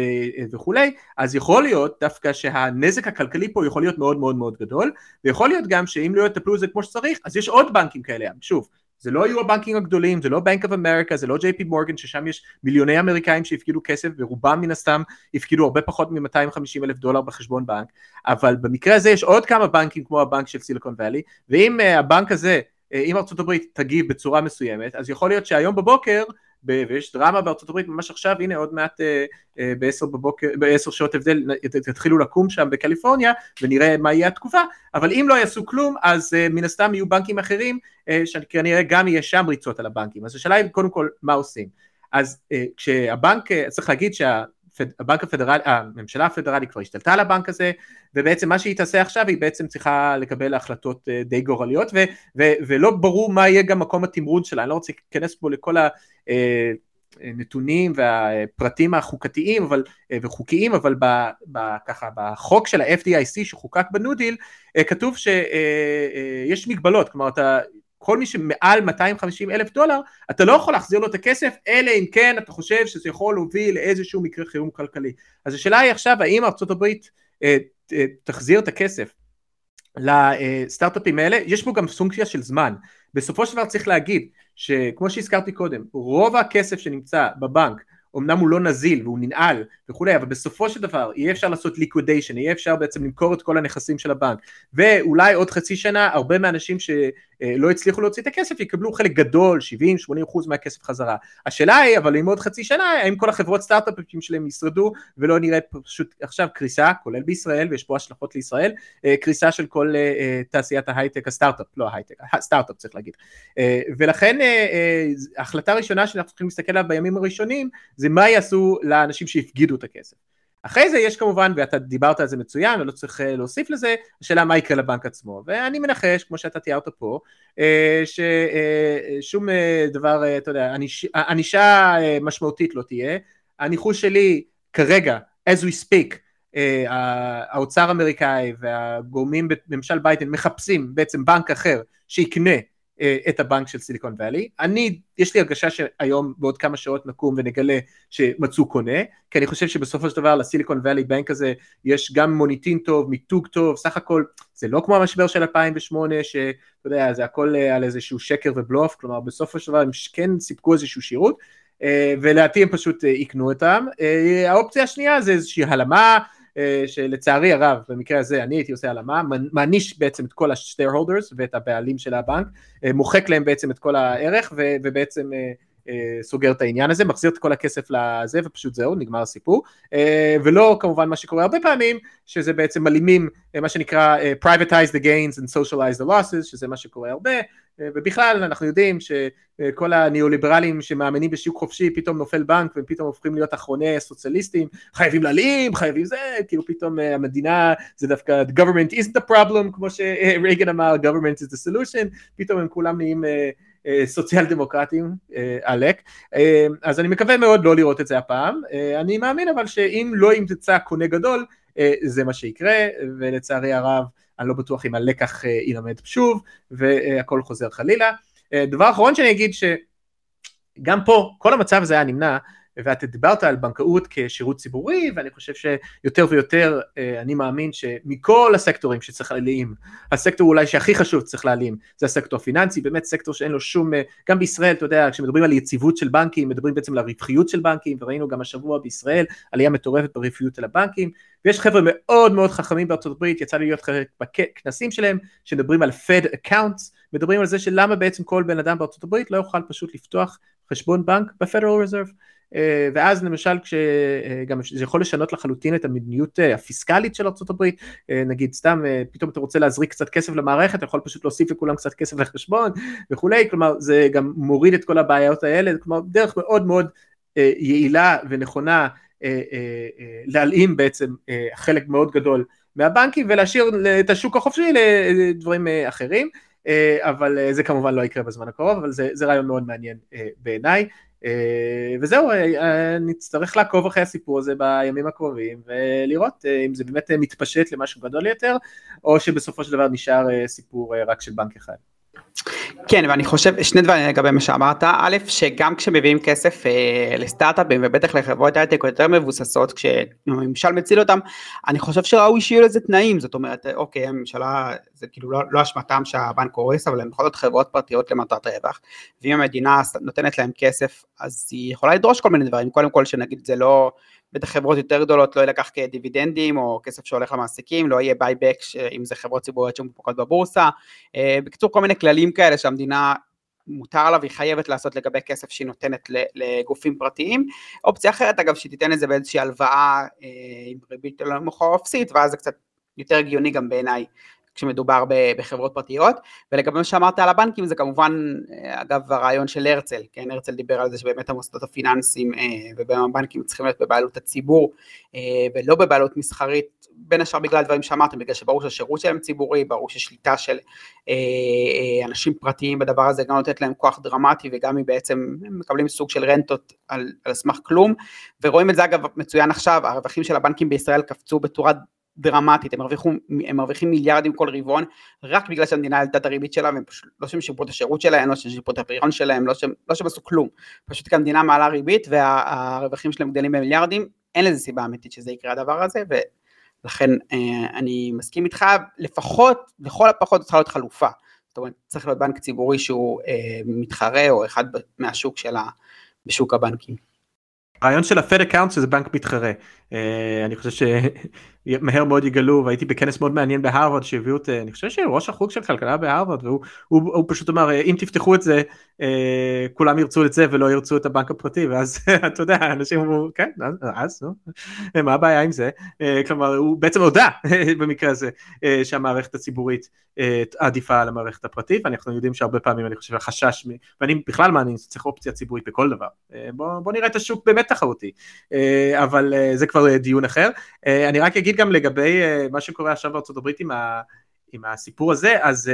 וכולי, אז יכול להיות דווקא שהנזק הכלכלי פה יכול להיות מאוד מאוד מאוד גדול, ויכול להיות גם שאם לא יטפלו בזה כמו שצריך, אז יש עוד בנקים כאלה, שוב, זה לא יהיו הבנקים הגדולים, זה לא בנק אוף אמריקה, זה לא ג'יי פי מורגן, ששם יש מיליוני אמריקאים שהפקידו כסף, ורובם מן הסתם הפקידו הרבה פחות מ-250 אלף דולר בחשבון בנק, אבל במקרה הזה יש עוד כמה בנקים כמו הבנק של סיליקון ואלי, ואם uh, הבנק הזה, uh, אם ארצות הברית תגיב בצורה מסוימת, אז יכול להיות שהיום בבוקר ויש דרמה בארצות הברית ממש עכשיו, הנה עוד מעט אה, אה, בעשר בבוקר, בעשר שעות הבדל תתחילו לקום שם בקליפורניה ונראה מה יהיה התגובה, אבל אם לא יעשו כלום אז אה, מן הסתם יהיו בנקים אחרים שכנראה גם יהיה שם ריצות על הבנקים, אז השאלה היא קודם כל מה עושים, אז כשהבנק, צריך להגיד שה... הבנק הפדרלי, הממשלה הפדרלית כבר השתלטה על הבנק הזה ובעצם מה שהיא תעשה עכשיו היא בעצם צריכה לקבל החלטות די גורליות ו, ו, ולא ברור מה יהיה גם מקום התמרוד שלה, אני לא רוצה להיכנס פה לכל הנתונים והפרטים החוקתיים אבל, וחוקיים אבל ב, ב, ככה בחוק של ה-FDIC שחוקק בניו-דיל כתוב שיש מגבלות, כלומר אתה כל מי שמעל 250 אלף דולר, אתה לא יכול להחזיר לו את הכסף, אלא אם כן אתה חושב שזה יכול להוביל לאיזשהו מקרה חירום כלכלי. אז השאלה היא עכשיו, האם ארה"ב אה, אה, תחזיר את הכסף לסטארט-אפים האלה? יש פה גם פונקציה של זמן. בסופו של דבר צריך להגיד, שכמו שהזכרתי קודם, רוב הכסף שנמצא בבנק אמנם הוא לא נזיל והוא ננעל וכולי, אבל בסופו של דבר יהיה אפשר לעשות ליקווידיישן, יהיה אפשר בעצם למכור את כל הנכסים של הבנק, ואולי עוד חצי שנה הרבה מהאנשים שלא הצליחו להוציא את הכסף יקבלו חלק גדול, 70-80 אחוז מהכסף חזרה. השאלה היא, אבל אם עוד חצי שנה, האם כל החברות סטארט-אפים שלהם ישרדו ולא נראה פשוט עכשיו קריסה, כולל בישראל, ויש פה השלכות לישראל, אה, קריסה של כל אה, אה, תעשיית ההייטק, הסטארט-אפ, לא ההייטק, הסטארט-אפ צריך להגיד. ולכן ההחלטה הראשונה שאנחנו צריכים להסתכל עליה בימים הראשונים, זה מה יעשו לאנשים שהפגידו את הכסף. אחרי זה יש כמובן, ואתה דיברת על זה מצוין ולא צריך אה, להוסיף לזה, השאלה מה יקרה לבנק עצמו. ואני מנחש, כמו שאתה תיארת פה, אה, ששום אה, דבר, אתה יודע, ענישה משמעותית לא תהיה. הניחוש שלי כרגע, as we speak, האוצר האמריקאי והגורמים בממשל ביידן מחפשים בעצם בנק אחר שיקנה את הבנק של סיליקון ואלי. אני, יש לי הרגשה שהיום בעוד כמה שעות נקום ונגלה שמצאו קונה, כי אני חושב שבסופו של דבר לסיליקון ואלי בנק הזה יש גם מוניטין טוב, מיתוג טוב, סך הכל זה לא כמו המשבר של 2008 שאתה יודע זה הכל אה, על איזשהו שקר ובלוף, כלומר בסופו של דבר הם כן סיפקו איזשהו שירות אה, ולדעתי הם פשוט יקנו אותם. האופציה השנייה זה איזושהי הלמה אה, שלצערי הרב במקרה הזה אני הייתי עושה הלאמה, מעניש בעצם את כל ה-share ואת הבעלים של הבנק, אה, מוחק להם בעצם את כל הערך ובעצם אה, סוגר את העניין הזה, מחזיר את כל הכסף לזה ופשוט זהו, נגמר הסיפור, ולא כמובן מה שקורה הרבה פעמים, שזה בעצם מלימים מה שנקרא privatize the gains and socialize the losses, שזה מה שקורה הרבה, ובכלל אנחנו יודעים שכל הניאו-ליברלים שמאמינים בשוק חופשי פתאום נופל בנק והם פתאום הופכים להיות אחרוני הסוציאליסטים, חייבים להעלים, חייבים זה, כאילו פתאום המדינה זה דווקא government isn't the problem כמו שרייגן אמר, government is the solution, פתאום הם כולם נהיים סוציאל דמוקרטים, עלק, אז אני מקווה מאוד לא לראות את זה הפעם, אני מאמין אבל שאם לא ימצא קונה גדול זה מה שיקרה ולצערי הרב אני לא בטוח אם הלקח אה, ילמד שוב והכל חוזר חלילה. אה, דבר אחרון שאני אגיד שגם פה כל המצב הזה היה נמנע ואתה דיברת על בנקאות כשירות ציבורי, ואני חושב שיותר ויותר אני מאמין שמכל הסקטורים שצריך להעלים, הסקטור אולי שהכי חשוב שצריך להעלים, זה הסקטור הפיננסי, באמת סקטור שאין לו שום, גם בישראל, אתה יודע, כשמדברים על יציבות של בנקים, מדברים בעצם על הרווחיות של בנקים, וראינו גם השבוע בישראל עלייה מטורפת ברווחיות של הבנקים, ויש חבר'ה מאוד מאוד חכמים בארצות הברית, יצא לי להיות חלק בכנסים שלהם, שמדברים על Fed accounts, מדברים על זה שלמה בעצם כל בן אדם בארצות הברית לא יוכל פשוט לפתוח חשבון בנק ב-Federal Reserve. אה, ואז למשל כשגם זה יכול לשנות לחלוטין את המדיניות אה, הפיסקלית של ארה"ב, אה, נגיד סתם פתאום אתה רוצה להזריק קצת כסף למערכת, אתה יכול פשוט להוסיף לכולם קצת כסף לחשבון וכולי, כלומר זה גם מוריד את כל הבעיות האלה, כלומר דרך מאוד מאוד יעילה ונכונה להלאים בעצם חלק מאוד גדול מהבנקים ולהשאיר את השוק החופשי לדברים אחרים. אבל זה כמובן לא יקרה בזמן הקרוב, אבל זה, זה רעיון מאוד מעניין בעיניי. וזהו, נצטרך לעקוב אחרי הסיפור הזה בימים הקרובים ולראות אם זה באמת מתפשט למשהו גדול יותר, או שבסופו של דבר נשאר סיפור רק של בנק אחד. כן ואני חושב שני דברים לגבי מה שאמרת. א' שגם כשמביאים כסף אה, לסטארט-אפים ובטח לחברות הייטק יותר מבוססות כשהממשל מציל אותם אני חושב שראוי שיהיו לזה תנאים. זאת אומרת אוקיי הממשלה זה כאילו לא, לא אשמתם שהבנק קורס אבל הם בכל זאת חברות פרטיות למטרת רווח. ואם המדינה נותנת להם כסף אז היא יכולה לדרוש כל מיני דברים. קודם כל שנגיד זה לא בטח חברות יותר גדולות לא ילקח כדיבידנדים או כסף שהולך למעסיקים, לא יהיה buyback אם זה חברות ציבוריות שמונפקות בבורסה, אה, בקיצור כל מיני כללים כאלה שהמדינה מותר לה והיא חייבת לעשות לגבי כסף שהיא נותנת לגופים פרטיים. אופציה אחרת אגב שהיא תיתן את זה באיזושהי הלוואה אה, עם ריבית נמוכה או אפסית ואז זה קצת יותר הגיוני גם בעיניי כשמדובר בחברות פרטיות, ולגבי מה שאמרת על הבנקים זה כמובן אגב הרעיון של הרצל, כן, הרצל דיבר על זה שבאמת המוסדות הפיננסיים אה, והבנקים צריכים להיות בבעלות הציבור אה, ולא בבעלות מסחרית, בין השאר בגלל דברים שאמרתם, בגלל שברור שהשירות שלהם ציבורי, ברור ששליטה של אה, אנשים פרטיים בדבר הזה גם נותנת להם כוח דרמטי וגם אם בעצם מקבלים סוג של רנטות על, על סמך כלום, ורואים את זה אגב מצוין עכשיו, הרווחים של הבנקים בישראל קפצו בצורה דרמטית, הם, הרוויחו, הם מרוויחים מיליארדים כל רבעון, רק בגלל שהמדינה העלתה את הריבית שלה, והם פשוט, לא שהם שיפרו את השירות שלהם, לא שהם שיפרו את הפריון שלהם, לא שהם, לא שהם עשו כלום, פשוט כי המדינה מעלה ריבית והרווחים שלהם גדלים במיליארדים, אין לזה סיבה אמיתית שזה יקרה הדבר הזה, ולכן אה, אני מסכים איתך, לפחות, לכל הפחות צריכה להיות חלופה, זאת אומרת צריך להיות בנק ציבורי שהוא אה, מתחרה או אחוז מהשוק שלה בשוק הבנקים. הרעיון של ה Fed account שזה בנק מתחרה. אה, אני חושב שמהר מאוד יגלו והייתי בכנס מאוד מעניין בהרווארד שהביאו את אני חושב שראש החוג של כלכלה בהרווארד והוא הוא, הוא פשוט אמר אם תפתחו את זה אה, כולם ירצו את זה ולא ירצו את הבנק הפרטי ואז אתה יודע אנשים אמרו כן אז נו מה הבעיה עם זה? כלומר הוא בעצם הודה במקרה הזה שהמערכת הציבורית עדיפה על המערכת הפרטית ואנחנו יודעים שהרבה פעמים אני חושב החשש ואני בכלל מאמין שצריך אופציה ציבורית בכל דבר. בוא, בוא נראה את השוק באמת תחרותי. אבל זה כבר דיון אחר. אני רק אגיד גם לגבי מה שקורה עכשיו בארצות הברית עם ה... עם הסיפור הזה, אז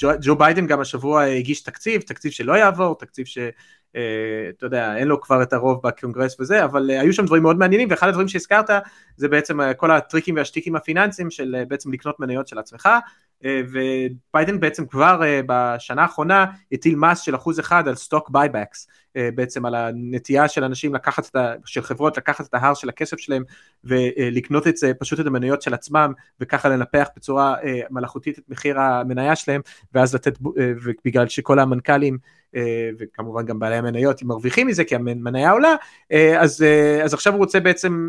ג'ו, ג'ו ביידן גם השבוע הגיש תקציב, תקציב שלא יעבור, תקציב שאתה uh, יודע, אין לו כבר את הרוב בקונגרס וזה, אבל uh, היו שם דברים מאוד מעניינים, ואחד הדברים שהזכרת זה בעצם uh, כל הטריקים והשטיקים הפיננסיים של uh, בעצם לקנות מניות של עצמך, אה, וביידן בעצם כבר אה, בשנה האחרונה הטיל מס של אחוז אחד על stock buybacks, בעצם על הנטייה של אנשים לקחת את ה... של חברות לקחת את ההר של הכסף שלהם ולקנות את זה, פשוט את המניות של עצמם וככה לנפח בצורה אה, מלאכותית את מחיר המניה שלהם ואז לתת, בגלל שכל המנכ"לים וכמובן גם בעלי המניות מרוויחים מזה כי המניה עולה, אז, אז עכשיו הוא רוצה בעצם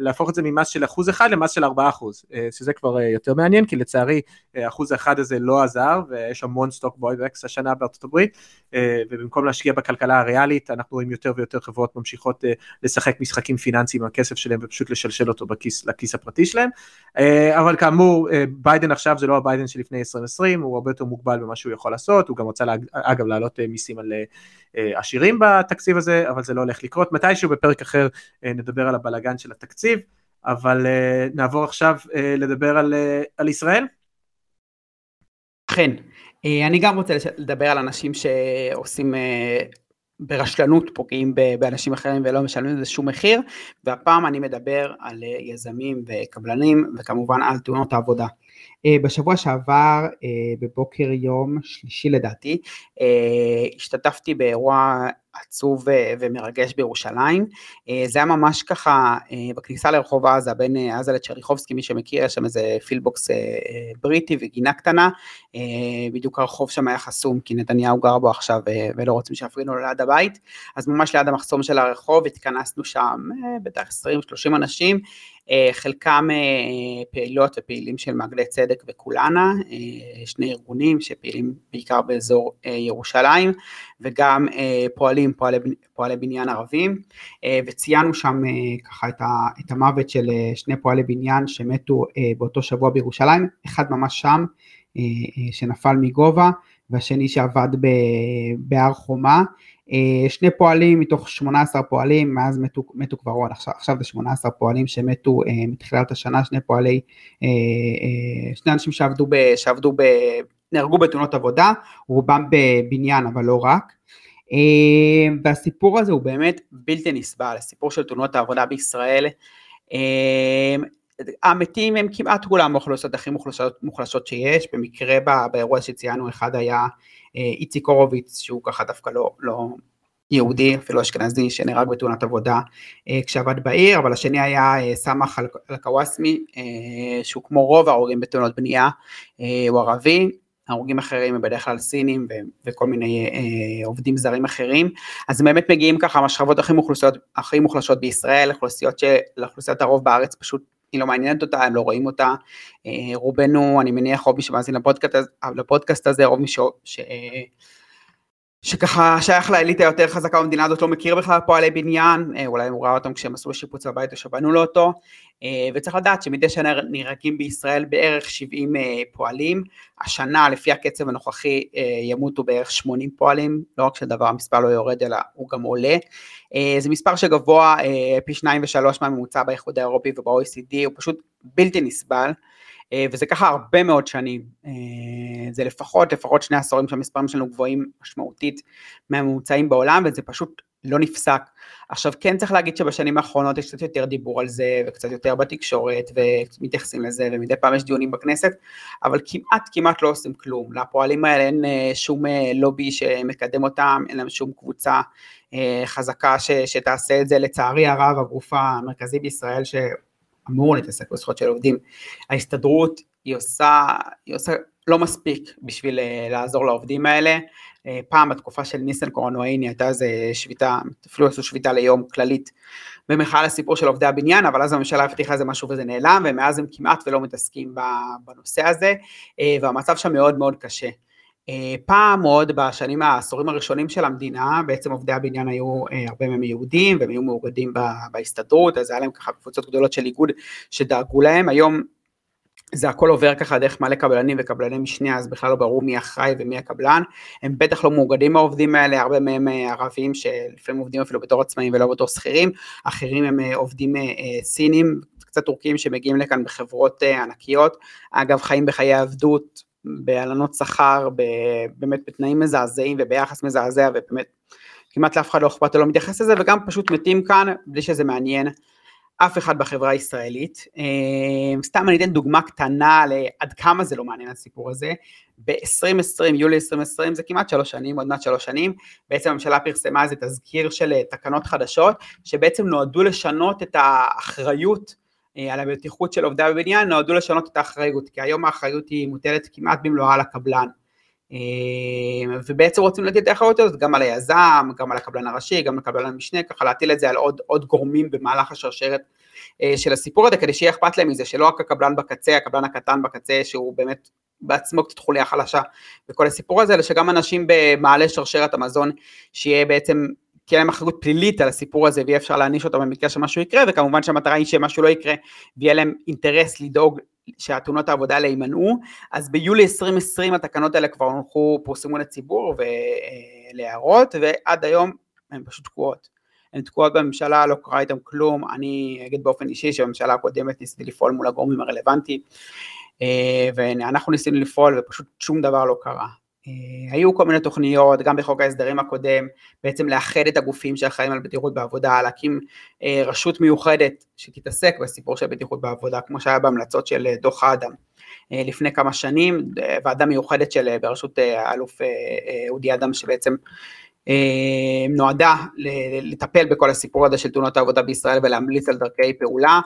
להפוך את זה ממס של אחוז אחד למס של ארבעה אחוז, אה, שזה כבר אה, יותר מעניין, כי לצערי אה, אחוז האחד הזה לא עזר, ויש המון סטוק בויבקס השנה בארצות הברית, ובמקום להשקיע בכלכלה הריאלית, אנחנו רואים יותר ויותר חברות ממשיכות לשחק משחקים פיננסיים עם הכסף שלהם ופשוט לשלשל אותו בכיס, לכיס הפרטי שלהם, אבל כאמור, ביידן עכשיו זה לא הביידן שלפני 2020, הוא הרבה יותר מוגבל במה שהוא יכול לעשות, הוא גם רוצה לה, אגב להעלות מיסים על עשירים בתקציב הזה, אבל זה לא הולך לקרות, מתישהו בפרק אחר נדבר על הבלגן של התקציב. אבל uh, נעבור עכשיו uh, לדבר על, uh, על ישראל. אכן, uh, אני גם רוצה לדבר על אנשים שעושים uh, ברשלנות פוגעים באנשים אחרים ולא משלמים לזה שום מחיר, והפעם אני מדבר על יזמים וקבלנים וכמובן על תאונות העבודה. בשבוע שעבר, בבוקר יום שלישי לדעתי, השתתפתי באירוע עצוב ומרגש בירושלים. זה היה ממש ככה בכניסה לרחוב עזה, בין עזה לצ'ריחובסקי, מי שמכיר, יש שם איזה פילבוקס בריטי וגינה קטנה, בדיוק הרחוב שם היה חסום, כי נתניהו גר בו עכשיו ולא רוצים שיפרינו לו ליד הבית, אז ממש ליד המחסום של הרחוב התכנסנו שם בטח 20-30 אנשים, חלקם פעילות ופעילים של מעגלי צדק וכולנה, שני ארגונים שפעילים בעיקר באזור ירושלים, וגם פועלים, פועלי, פועלי בניין ערבים, וציינו שם ככה את המוות של שני פועלי בניין שמתו באותו שבוע בירושלים, אחד ממש שם, שנפל מגובה, והשני שעבד בהר חומה, שני פועלים מתוך 18 פועלים, מאז מתו, מתו כבר עוד, עכשיו, זה 18 פועלים שמתו מתחילת השנה, שני פועלי, שני אנשים שעבדו, ב, שעבדו ב, נהרגו בתאונות עבודה, רובם בבניין אבל לא רק. והסיפור הזה הוא באמת בלתי נסבל, הסיפור של תאונות העבודה בישראל. המתים הם כמעט כולם האוכלוסיות הכי מוחלשות, מוחלשות שיש, במקרה באירוע שציינו אחד היה איציק הורוביץ שהוא ככה דווקא לא, לא יהודי, אפילו אשכנזי, שנהרג בתאונת עבודה כשעבד בעיר, אבל השני היה סמח אלקוואסמי, שהוא כמו רוב ההרוגים בתאונות בנייה, הוא ערבי, הרוגים אחרים הם בדרך כלל סינים ו- וכל מיני אה, עובדים זרים אחרים, אז הם באמת מגיעים ככה מהשכבות הכי הכי מוחלשות בישראל, אוכלוסיות שלאוכלוסיית הרוב בארץ פשוט היא לא מעניינת אותה, הם לא רואים אותה, אה, רובנו, אני מניח רוב מי שמאזין לפודקאסט, לפודקאסט הזה, רוב מי ש... שככה שייך לאליטה יותר חזקה במדינה הזאת, לא מכיר בכלל פועלי בניין, אה, אולי הוא ראה אותם כשהם עשו שיפוץ בבית או שבנו לו אותו, אה, וצריך לדעת שמדי שנה נהרגים בישראל בערך 70 אה, פועלים, השנה לפי הקצב הנוכחי ימותו בערך 80 פועלים, לא רק שדבר המספר לא יורד אלא הוא גם עולה, זה מספר שגבוה פי שניים ושלוש מהממוצע באיחוד האירופי וב-OECD, הוא פשוט בלתי נסבל. אה, וזה ככה הרבה מאוד שנים, אה, זה לפחות, לפחות שני עשורים שהמספרים שלנו גבוהים משמעותית מהממוצעים בעולם וזה פשוט לא נפסק. עכשיו כן צריך להגיד שבשנים האחרונות יש קצת יותר דיבור על זה וקצת יותר בתקשורת ומתייחסים לזה ומדי פעם יש דיונים בכנסת, אבל כמעט כמעט לא עושים כלום, לפועלים האלה אין אה, שום לובי שמקדם אותם, אין להם שום קבוצה חזקה ש, שתעשה את זה, לצערי הרב הגוף המרכזי בישראל ש... אמור להתעסק בזכויות של עובדים. ההסתדרות היא עושה, היא עושה לא מספיק בשביל אה, לעזור לעובדים האלה. אה, פעם בתקופה של ניסן קורנואיני הייתה איזה שביתה, אפילו עשו שביתה ליום כללית במחאה לסיפור של עובדי הבניין, אבל אז הממשלה הבטיחה איזה משהו וזה נעלם, ומאז הם כמעט ולא מתעסקים בנושא הזה, אה, והמצב שם מאוד מאוד קשה. אה, פעם עוד בשנים העשורים הראשונים של המדינה בעצם עובדי הבניין היו אה, הרבה מהם יהודים והם היו מאוגדים בהסתדרות אז היה להם ככה קבוצות גדולות של איגוד שדאגו להם. היום זה הכל עובר ככה דרך מלא קבלנים וקבלני משנה אז בכלל לא ברור מי אחראי ומי הקבלן. הם בטח לא מאוגדים העובדים האלה הרבה מהם אה, ערבים שלפעמים עובדים אפילו בתור עצמאים ולא בתור שכירים. אחרים הם עובדים סינים קצת טורקים שמגיעים לכאן בחברות ענקיות. אגב חיים בחיי עבדות בהלנות שכר, באמת בתנאים מזעזעים וביחס מזעזע ובאמת כמעט לאף אחד לא אכפת ולא מתייחס לזה וגם פשוט מתים כאן בלי שזה מעניין אף אחד בחברה הישראלית. אה, סתם אני אתן דוגמה קטנה לעד כמה זה לא מעניין הסיפור הזה. ב-2020, יולי 2020, זה כמעט שלוש שנים, עוד מעט שלוש שנים, בעצם הממשלה פרסמה איזה תזכיר של תקנות חדשות, שבעצם נועדו לשנות את האחריות אה, על הבטיחות של עובדי הבניין נועדו לשנות את האחריות, כי היום האחריות היא מוטלת כמעט במלואה על הקבלן. אה, ובעצם רוצים לתת את האחריות הזאת גם על היזם, גם על הקבלן הראשי, גם על קבלן המשנה, ככה להטיל את זה על עוד, עוד גורמים במהלך השרשרת אה, של הסיפור הזה, כדי שיהיה אכפת להם מזה, שלא רק הקבלן בקצה, הקבלן הקטן בקצה, שהוא באמת בעצמו קצת חוליה חלשה בכל הסיפור הזה, אלא שגם אנשים במעלה שרשרת המזון, שיהיה בעצם תהיה להם אחריות פלילית על הסיפור הזה ויהיה אפשר להעניש אותם במקרה שמשהו יקרה וכמובן שהמטרה היא שמשהו לא יקרה ויהיה להם אינטרס לדאוג שהתאונות העבודה האלה יימנעו אז ביולי 2020 התקנות האלה כבר הונחו, פורסמו לציבור ולהערות ועד היום הן פשוט תקועות. הן תקועות בממשלה, לא קרה איתן כלום, אני אגיד באופן אישי שבממשלה הקודמת ניסיתי לפעול מול הגורמים הרלוונטיים אה, ואנחנו ניסינו לפעול ופשוט שום דבר לא קרה. אה, היו כל מיני תוכניות, גם בחוק ההסדרים הקודם, בעצם לאחד את הגופים שאחראים על בטיחות בעבודה, להקים אה, רשות מיוחדת שתתעסק בסיפור של בטיחות בעבודה, כמו שהיה בהמלצות של אה, דוח האדם לפני כמה שנים, ועדה מיוחדת של בראשות האלוף אודי אדם שבעצם נועדה לטפל בכל הסיפור הזה של תאונות העבודה בישראל ולהמליץ על דרכי פעולה,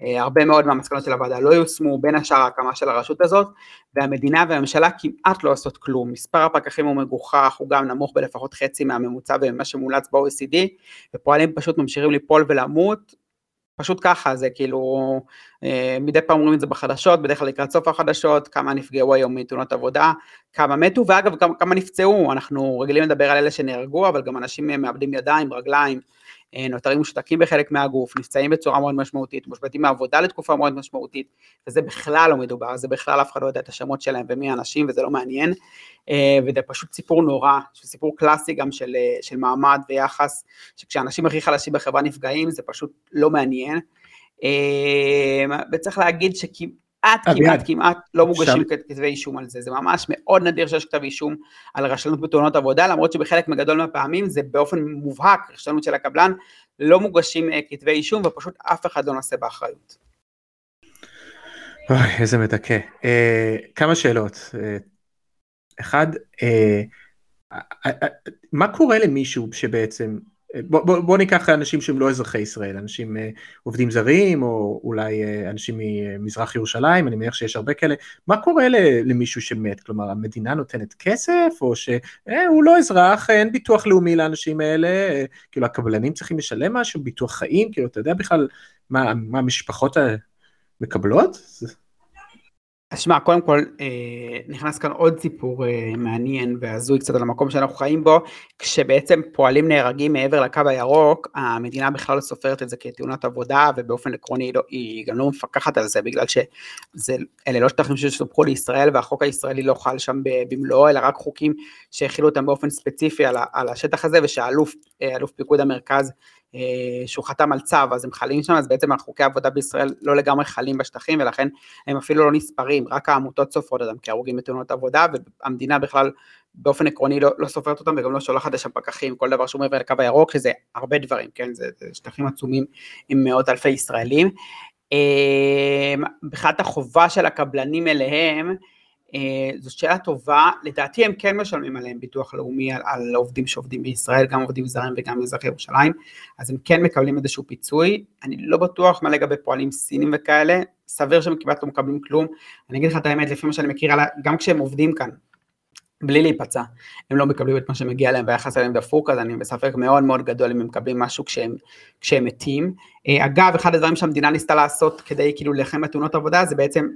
הרבה מאוד מהמסקנות של הוועדה לא יושמו, בין השאר ההקמה של הרשות הזאת, והמדינה והממשלה כמעט לא עושות כלום. מספר הפקחים הוא מגוחך, הוא גם נמוך בלפחות חצי מהממוצע וממה שמומלץ ב-OECD, ופועלים פשוט ממשיכים ליפול ולמות, פשוט ככה, זה כאילו, אה, מדי פעם אומרים את זה בחדשות, בדרך כלל לקראת סוף החדשות, כמה נפגעו היום מתאונות עבודה, כמה מתו, ואגב, כמה, כמה נפצעו, אנחנו רגילים לדבר על אלה שנהרגו, אבל גם אנשים מאבדים ידיים, רגליים, אה, נותרים מושתקים בחלק מהגוף, נפצעים בצורה מאוד משמעותית, מושבתים מעבודה לתקופה מאוד משמעותית, וזה בכלל לא מדובר, זה בכלל אף אחד לא יודע את השמות שלהם ומי האנשים וזה לא מעניין, אה, וזה פשוט סיפור נורא, סיפור קלאסי גם של, אה, של מעמד ויחס, שכשאנשים הכי חלשים בחברה נפגעים זה פשוט לא מעניין, וצריך להגיד שכמעט כמעט, כמעט, כמעט לא מוגשים כתבי אישום על זה, זה ממש מאוד נדיר שיש כתב אישום על רשלנות בתאונות עבודה, למרות שבחלק מגדול מהפעמים זה באופן מובהק רשלנות של הקבלן, לא מוגשים אה, כתבי אישום ופשוט אף אחד לא נושא באחריות. אוי, איזה מדכא. אה, כמה שאלות. אה, אחד, אה, אה, אה, מה קורה למישהו שבעצם בוא, בוא, בוא ניקח אנשים שהם לא אזרחי ישראל, אנשים uh, עובדים זרים או אולי uh, אנשים ממזרח ירושלים, אני מניח שיש הרבה כאלה, מה קורה למישהו שמת? כלומר המדינה נותנת כסף או שהוא אה, לא אזרח, אין ביטוח לאומי לאנשים האלה, uh, כאילו הקבלנים צריכים לשלם משהו, ביטוח חיים, כאילו אתה יודע בכלל מה, מה המשפחות מקבלות? אז שמע, קודם כל אה, נכנס כאן עוד סיפור אה, מעניין והזוי קצת על המקום שאנחנו חיים בו, כשבעצם פועלים נהרגים מעבר לקו הירוק, המדינה בכלל לא סופרת את זה כתאונת עבודה, ובאופן עקרוני לא, היא גם לא מפקחת על זה, בגלל שאלה לא שטחים שסופחו לישראל, והחוק הישראלי לא חל שם במלואו, אלא רק חוקים שהכילו אותם באופן ספציפי על, על השטח הזה, ושאלוף אה, פיקוד המרכז שהוא חתם על צו, אז הם חלים שם, אז בעצם חוקי העבודה בישראל לא לגמרי חלים בשטחים, ולכן הם אפילו לא נספרים, רק העמותות סופרות אותם כהרוגים בתאונות עבודה, והמדינה בכלל באופן עקרוני לא, לא סופרת אותם וגם לא שולחת לשם פקחים, כל דבר שהוא מעבר לקו הירוק, שזה הרבה דברים, כן, זה, זה שטחים עצומים עם מאות אלפי ישראלים. אה, מבחינת החובה של הקבלנים אליהם, אה, זו שאלה טובה, לדעתי הם כן משלמים עליהם ביטוח לאומי על, על עובדים שעובדים בישראל, גם עובדים זרים וגם אזרחי ירושלים, אז הם כן מקבלים איזשהו פיצוי, אני לא בטוח מה לגבי פועלים סינים וכאלה, סביר שהם כמעט לא מקבלים כלום, אני אגיד לך את האמת, לפי מה שאני מכיר, גם כשהם עובדים כאן, בלי להיפצע, הם לא מקבלים את מה שמגיע להם והיחס אליהם דפוק, אז אני בספק מאוד מאוד גדול אם הם מקבלים משהו כשהם, כשהם מתים. אה, אגב, אחד הדברים שהמדינה ניסתה לעשות כדי כאילו להילחם בתאונות עבודה, זה בעצם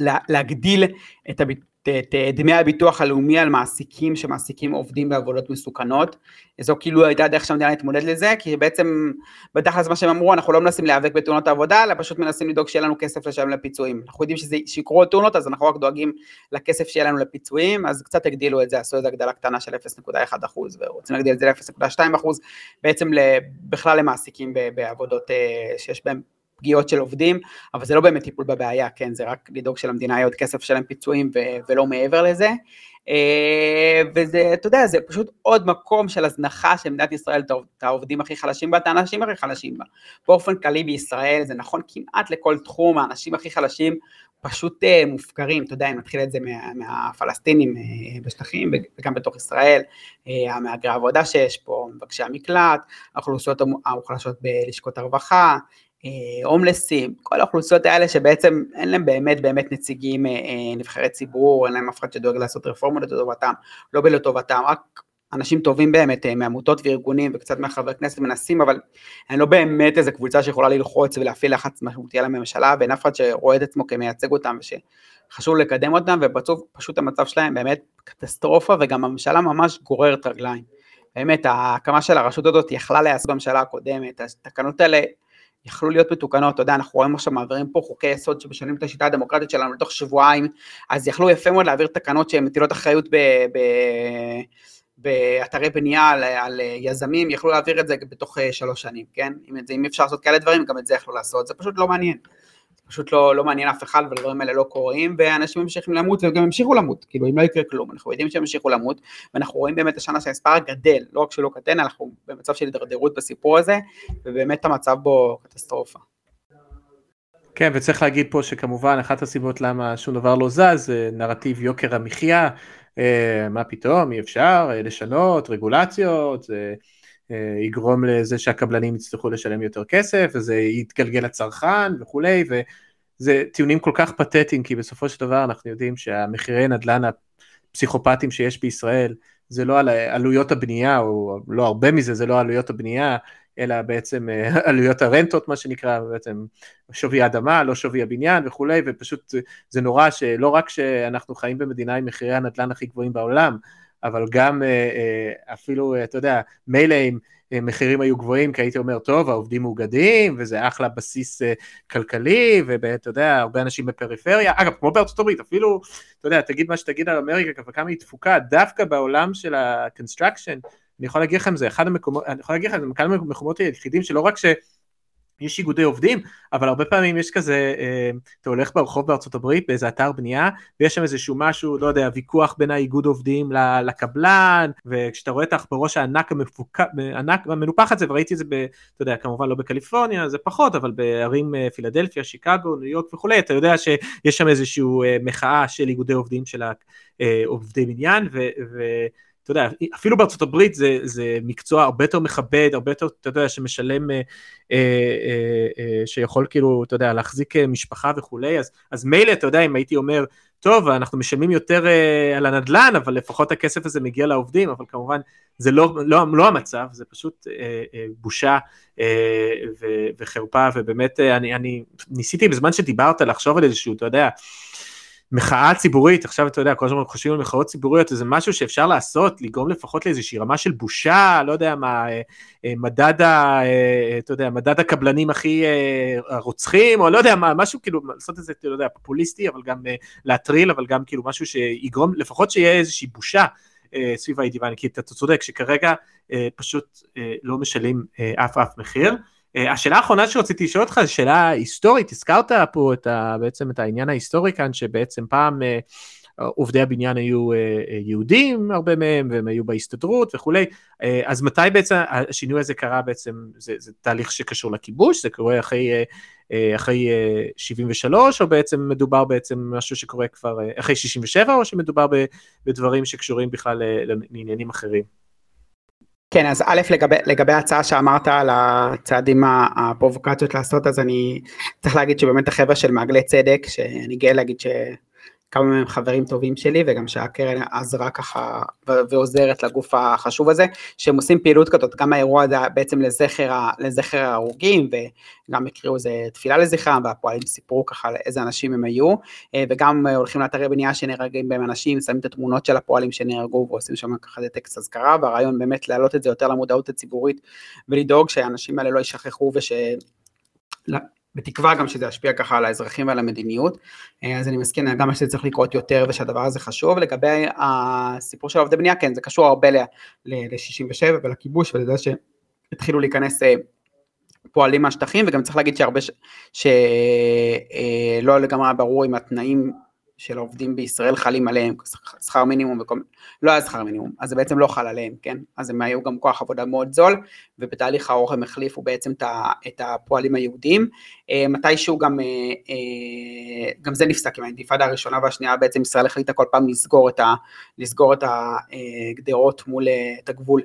להגדיל את, הביט, את דמי הביטוח הלאומי על מעסיקים שמעסיקים עובדים בעבודות מסוכנות. זו כאילו הייתה דרך שהמדינה להתמודד לזה, כי בעצם בתכלס מה שהם אמרו, אנחנו לא מנסים להיאבק בתאונות העבודה, אלא פשוט מנסים לדאוג שיהיה לנו כסף לשלם לפיצויים. אנחנו יודעים שיקרו תאונות, אז אנחנו רק דואגים לכסף שיהיה לנו לפיצויים, אז קצת הגדילו את זה, עשו איזו הגדלה קטנה של 0.1 ורוצים להגדיל את זה ל-0.2 בעצם בכלל למעסיקים בעבודות אה, שיש בהם פגיעות של עובדים, אבל זה לא באמת טיפול בבעיה, כן, זה רק לדאוג שלמדינה יהיה עוד כסף לשלם פיצויים ו- ולא מעבר לזה. אה, וזה, אתה יודע, זה פשוט עוד מקום של הזנחה של מדינת ישראל, את העובדים הכי חלשים בה, את האנשים הכי חלשים בה. באופן כללי בישראל, זה נכון כמעט לכל תחום, האנשים הכי חלשים פשוט אה, מופקרים, אתה יודע, אם נתחיל את זה מה, מהפלסטינים אה, בשטחים וגם בתוך ישראל, מהגרי העבודה שיש פה, מבקשי המקלט, האוכלוסיות המוחלשות בלשכות הרווחה, הומלסים, כל האוכלוסיות האלה שבעצם אין להם באמת באמת נציגים אה, אה, נבחרי ציבור, אין להם אף אחד שדואג לעשות רפורמות לטובתם, לא בלטובתם, רק אנשים טובים באמת מעמותות וארגונים וקצת מהחבר כנסת מנסים, אבל אין לא באמת איזה קבוצה שיכולה ללחוץ ולהפעיל לחץ משמעותי על הממשלה, ואין אף אחד שרואה את עצמו כמייצג אותם ושחשוב לקדם אותם, ובסוף פשוט המצב שלהם באמת קטסטרופה, וגם הממשלה ממש גוררת רגליים. באמת, ההקמה של הרשות הזאת יכלה להיעשות בממשלה הקודמת, התקנות האלה יכלו להיות מתוקנות, אתה יודע, אנחנו רואים עכשיו מעבירים פה חוקי יסוד שמשנים את השיטה הדמוקרטית שלנו לתוך שבועיים, אז יכלו יפה מאוד להעביר תקנות שהן מטילות אחריות ב... ב באתרי בנייה על, על יזמים, יכלו להעביר את זה בתוך אה, שלוש שנים, כן? אם, זה, אם אפשר לעשות כאלה דברים, גם את זה יכלו לעשות, זה פשוט לא מעניין. פשוט לא, לא מעניין אף אחד והדברים האלה לא קורים, ואנשים ממשיכים למות וגם ימשיכו למות, כאילו אם לא יקרה כלום, אנחנו יודעים שהם ימשיכו למות, ואנחנו רואים באמת השנה שהמספר גדל, לא רק שלא קטן, אנחנו במצב של הידרדרות בסיפור הזה, ובאמת המצב בו קטסטרופה. כן, וצריך להגיד פה שכמובן אחת הסיבות למה שום דבר לא זז זה נרטיב יוקר המחיה, אה, מה פתאום, אי אפשר אה, לשנות, רגולציות, יגרום לזה שהקבלנים יצטרכו לשלם יותר כסף, וזה יתגלגל לצרכן וכולי, וזה טיעונים כל כך פתטיים, כי בסופו של דבר אנחנו יודעים שהמחירי נדל"ן הפסיכופטיים שיש בישראל, זה לא על עלויות הבנייה, או לא הרבה מזה, זה לא עלויות הבנייה, אלא בעצם אה, עלויות הרנטות מה שנקרא, בעצם שווי האדמה, לא שווי הבניין וכולי, ופשוט זה נורא שלא רק שאנחנו חיים במדינה עם מחירי הנדל"ן הכי גבוהים בעולם, אבל גם אה, אה, אפילו, אתה יודע, מילא אם מחירים היו גבוהים, כי הייתי אומר, טוב, העובדים מאוגדים, וזה אחלה בסיס כלכלי, ואתה יודע, הרבה אנשים בפריפריה, אגב, כמו בארצות הברית, אפילו, אתה יודע, תגיד מה שתגיד על אמריקה, וכמה היא תפוקה, דווקא בעולם של ה-construction, אני יכול להגיד לכם, זה אחד המקומות, אני יכול להגיד לכם, זה אחד המקומות היחידים שלא רק שיש איגודי עובדים, אבל הרבה פעמים יש כזה, אה, אתה הולך ברחוב בארצות הברית באיזה אתר בנייה, ויש שם איזשהו משהו, לא יודע, ויכוח בין האיגוד עובדים לקבלן, וכשאתה רואה את העכברוש הענק המפוק... המנופח הזה, וראיתי את זה, ב, אתה יודע, כמובן לא בקליפורניה, זה פחות, אבל בערים אה, פילדלפיה, שיקגו, ניו יורק וכולי, אתה יודע שיש שם איזושהי אה, מחאה של איגודי עובדים של עובדי בניין, ו... ו אתה יודע, אפילו בארצות הברית זה, זה מקצוע הרבה יותר מכבד, הרבה יותר, אתה יודע, שמשלם, אה, אה, אה, אה, שיכול כאילו, אתה יודע, להחזיק אה, משפחה וכולי, אז, אז מילא, אתה יודע, אם הייתי אומר, טוב, אנחנו משלמים יותר אה, על הנדל"ן, אבל לפחות הכסף הזה מגיע לעובדים, אבל כמובן זה לא, לא, לא המצב, זה פשוט אה, אה, בושה אה, ו, וחרפה, ובאמת אה, אני, אני ניסיתי בזמן שדיברת לחשוב על איזשהו, אתה יודע, מחאה ציבורית, עכשיו אתה יודע, כל הזמן חושבים על מחאות ציבוריות, זה משהו שאפשר לעשות, לגרום לפחות לאיזושהי רמה של בושה, לא יודע מה, אה, אה, מדד, ה, אה, אתה יודע, מדד הקבלנים הכי רוצחים, או לא יודע מה, משהו כאילו, לעשות את זה, אתה יודע, פופוליסטי, אבל גם להטריל, אבל גם כאילו משהו שיגרום, לפחות שיהיה איזושהי בושה. סביב האידיבן, כי אתה צודק שכרגע פשוט לא משלים אף אף מחיר. אה, השאלה האחרונה שרציתי לשאול אותך זו שאלה היסטורית, הזכרת פה את ה, בעצם את העניין ההיסטורי כאן, שבעצם פעם אה, עובדי הבניין היו אה, יהודים, הרבה מהם, והם היו בהסתדרות וכולי, אז מתי בעצם השינוי הזה קרה בעצם, זה, זה תהליך שקשור לכיבוש, זה קורה אחרי, אחרי 73, או בעצם מדובר בעצם משהו שקורה כבר אחרי 67, או שמדובר בדברים שקשורים בכלל לעניינים אחרים? כן, אז א', לגבי, לגבי ההצעה שאמרת על הצעדים הפרובוקציות לעשות, אז אני צריך להגיד שבאמת החבר'ה של מעגלי צדק, שאני גאה להגיד ש... כמה מהם חברים טובים שלי וגם שהקרן עזרה ככה ועוזרת לגוף החשוב הזה, שהם עושים פעילות כזאת, גם האירוע הזה בעצם לזכר, לזכר ההרוגים וגם הקריאו איזה תפילה לזכרם והפועלים סיפרו ככה איזה אנשים הם היו אה, וגם הולכים לאתרי בנייה שנהרגים בהם אנשים, שמים את התמונות של הפועלים שנהרגו ועושים שם ככה איזה טקסט אזכרה והרעיון באמת להעלות את זה יותר למודעות הציבורית ולדאוג שהאנשים האלה לא יישכחו וש... בתקווה גם שזה ישפיע ככה על האזרחים ועל המדיניות, אה, אז אני מסכים גם שזה צריך לקרות יותר ושהדבר הזה חשוב. לגבי הסיפור של עובדי בנייה, כן, זה קשור הרבה ל-67 ולכיבוש ולזה שהתחילו להיכנס אה, פועלים מהשטחים, וגם צריך להגיד שהרבה, שלא אה, לא לגמרי ברור אם התנאים של העובדים בישראל חלים עליהם, שכר מינימום וכל מיני, לא היה שכר מינימום, אז זה בעצם לא חל עליהם, כן? אז הם היו גם כוח עבודה מאוד זול, ובתהליך הארוך הם החליפו בעצם את הפועלים היהודים. אה, מתישהו גם, אה, אה, גם זה נפסק עם האינתיפאדה הראשונה והשנייה, בעצם ישראל החליטה כל פעם לסגור את, ה, לסגור את הגדרות מול, את הגבול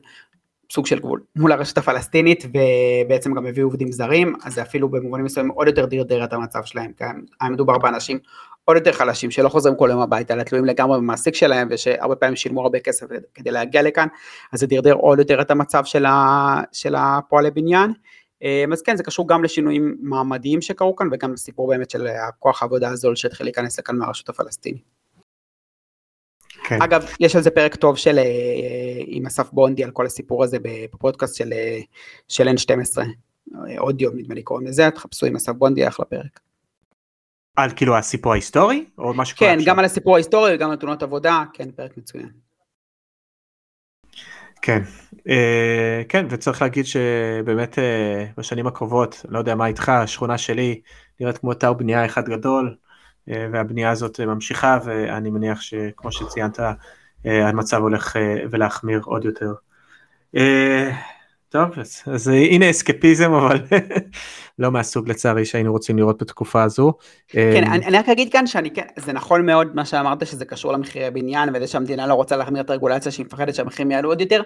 סוג של גבול מול הרשת הפלסטינית ובעצם גם הביאו עובדים זרים אז זה אפילו במובנים מסוימים עוד יותר דרדר את המצב שלהם כי היה מדובר באנשים עוד יותר חלשים שלא חוזרים כל יום הביתה אלא תלויים לגמרי במעסיק שלהם ושהרבה פעמים שילמו הרבה כסף כדי להגיע לכאן אז זה דרדר עוד יותר את המצב של, ה, של הפועלי בניין אה, אז כן זה קשור גם לשינויים מעמדיים שקרו כאן וגם לסיפור באמת של הכוח העבודה הזול שהתחיל להיכנס לכאן מהרשות הפלסטינית. כן. אגב, יש על זה פרק טוב של אה, עם אסף בונדי על כל הסיפור הזה בפודקאסט של, אה, של N12, אודיו נדמה לי קוראים לזה, תחפשו עם אסף בונדי, אחלה פרק. על כאילו הסיפור ההיסטורי? או משהו כן, גם על הסיפור ההיסטורי וגם על תאונות עבודה, כן, פרק מצוין. כן, כן, וצריך להגיד שבאמת בשנים הקרובות, לא יודע מה איתך, השכונה שלי נראית כמו אתר בנייה אחד גדול, והבנייה הזאת ממשיכה, ואני מניח שכמו שציינת, המצב הולך ולהחמיר עוד יותר. טוב, אז, אז הנה אסקפיזם, אבל לא מהסוג לצערי שהיינו רוצים לראות בתקופה הזו. כן, אני, אני רק אגיד כאן שאני כן, זה נכון מאוד מה שאמרת שזה קשור למחירי בניין וזה שהמדינה לא רוצה להחמיר את הרגולציה שהיא מפחדת שהמחירים יעלו עוד יותר,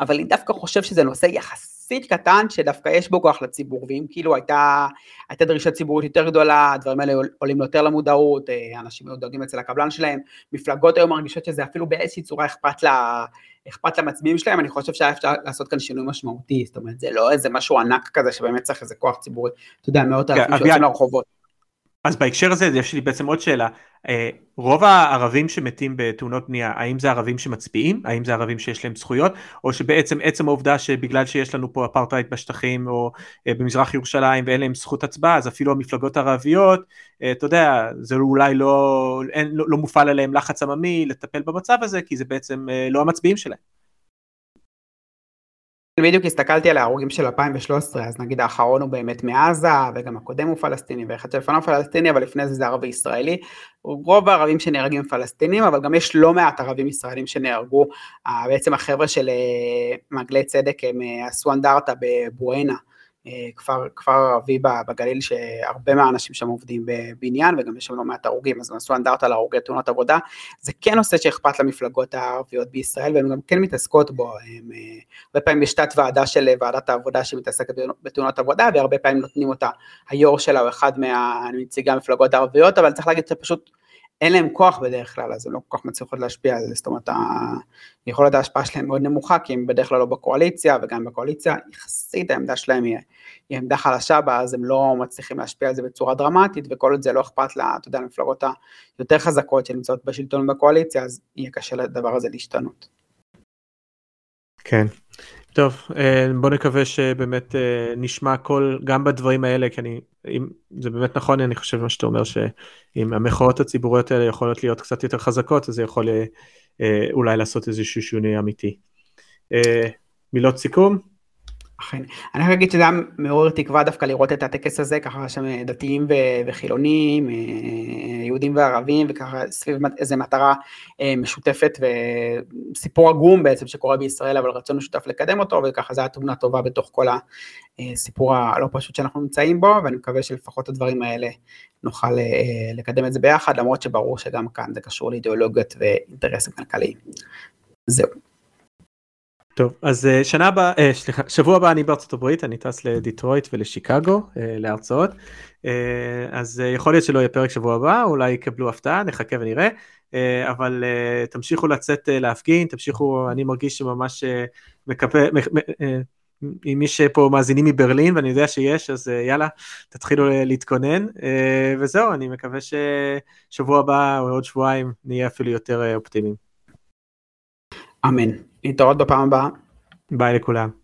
אבל אני דווקא חושב שזה נושא יחסית קטן שדווקא יש בו כוח לציבור, ואם כאילו הייתה, הייתה דרישה ציבורית יותר גדולה, הדברים האלה עולים יותר למודעות, אה, אנשים דואגים אצל הקבלן שלהם, מפלגות היום מרגישות שזה אפילו באיזושהי צורה אכפת לה... אכפת למצביעים שלהם, אני חושב שהיה אפשר לעשות כאן שינוי משמעותי, זאת אומרת, זה לא איזה משהו ענק כזה שבאמת צריך איזה כוח ציבורי, אתה יודע, מאות אלפים שיוצאים לרחובות. אז בהקשר הזה יש לי בעצם עוד שאלה, אה, רוב הערבים שמתים בתאונות בנייה, האם זה ערבים שמצביעים, האם זה ערבים שיש להם זכויות, או שבעצם עצם העובדה שבגלל שיש לנו פה אפרטהייד בשטחים או אה, במזרח ירושלים ואין להם זכות הצבעה, אז אפילו המפלגות הערביות, אה, אתה יודע, זה אולי לא, אין, לא, לא מופעל עליהם לחץ עממי לטפל במצב הזה, כי זה בעצם לא המצביעים שלהם. בדיוק הסתכלתי על ההרוגים של 2013, אז נגיד האחרון הוא באמת מעזה, וגם הקודם הוא פלסטיני, ואחד שלפניו פלסטיני, אבל לפני זה זה ערבי ישראלי. רוב הערבים שנהרגים פלסטינים, אבל גם יש לא מעט ערבים ישראלים שנהרגו. בעצם החבר'ה של אה, מעגלי צדק הם אה, עשו אנדרטה בבואנה. אה, כפר, כפר ערבי בגליל שהרבה מהאנשים שם עובדים בבניין וגם יש שם לא מעט הרוגים אז הם עשו אנדרטה להרוגי תאונות עבודה. זה כן נושא שאכפת למפלגות הערביות בישראל והן גם כן מתעסקות בו. הם, אה, הרבה פעמים יש תת ועדה של ועדת העבודה שמתעסקת בתאונות עבודה והרבה פעמים נותנים אותה. היו"ר שלה או אחד מנציגי המפלגות הערביות אבל צריך להגיד שפשוט אין להם כוח בדרך כלל, אז הן לא כל כך מצליחות להשפיע על זה, זאת אומרת, יכולת ההשפעה שלהם מאוד נמוכה, כי הם בדרך כלל לא בקואליציה, וגם בקואליציה, יחסית העמדה שלהם היא, היא עמדה חלשה בה, אז הם לא מצליחים להשפיע על זה בצורה דרמטית, וכל עוד זה לא אכפת לה, אתה יודע, למפלגות היותר חזקות שנמצאות בשלטון ובקואליציה, אז יהיה קשה לדבר הזה להשתנות. כן. טוב, אה, בוא נקווה שבאמת אה, נשמע קול גם בדברים האלה, כי אני, אם זה באמת נכון, אני חושב מה שאתה אומר, שאם המחאות הציבוריות האלה יכולות להיות קצת יותר חזקות, אז זה יכול אה, אולי לעשות איזשהו שינוי אמיתי. מילות סיכום? אכן. אני רק אגיד שזה היה מעורר תקווה דווקא לראות את הטקס הזה, ככה שם דתיים וחילונים, אה, יהודים וערבים, וככה סביב איזה מטרה אה, משותפת וסיפור עגום בעצם שקורה בישראל, אבל רצון משותף לקדם אותו, וככה זו הייתה תמונה טובה בתוך כל הסיפור הלא פשוט שאנחנו נמצאים בו, ואני מקווה שלפחות הדברים האלה נוכל אה, לקדם את זה ביחד, למרות שברור שגם כאן זה קשור לאידיאולוגיות ואינטרסים כלכליים. זהו. טוב אז אה, שנה הבאה אה, סליחה שבוע הבא אני בארצות הברית אני טס לדיטרויט ולשיקגו אה, להרצאות אז יכול להיות שלא יהיה פרק שבוע הבא אולי יקבלו הפתעה נחכה ונראה אבל תמשיכו לצאת להפגין תמשיכו אני מרגיש שממש מקווה אם מי שפה מאזינים מברלין ואני יודע שיש אז יאללה תתחילו להתכונן וזהו אני מקווה ששבוע הבא או עוד שבועיים נהיה אפילו יותר אופטימיים. אמן. להתראות בפעם הבאה. ביי לכולם.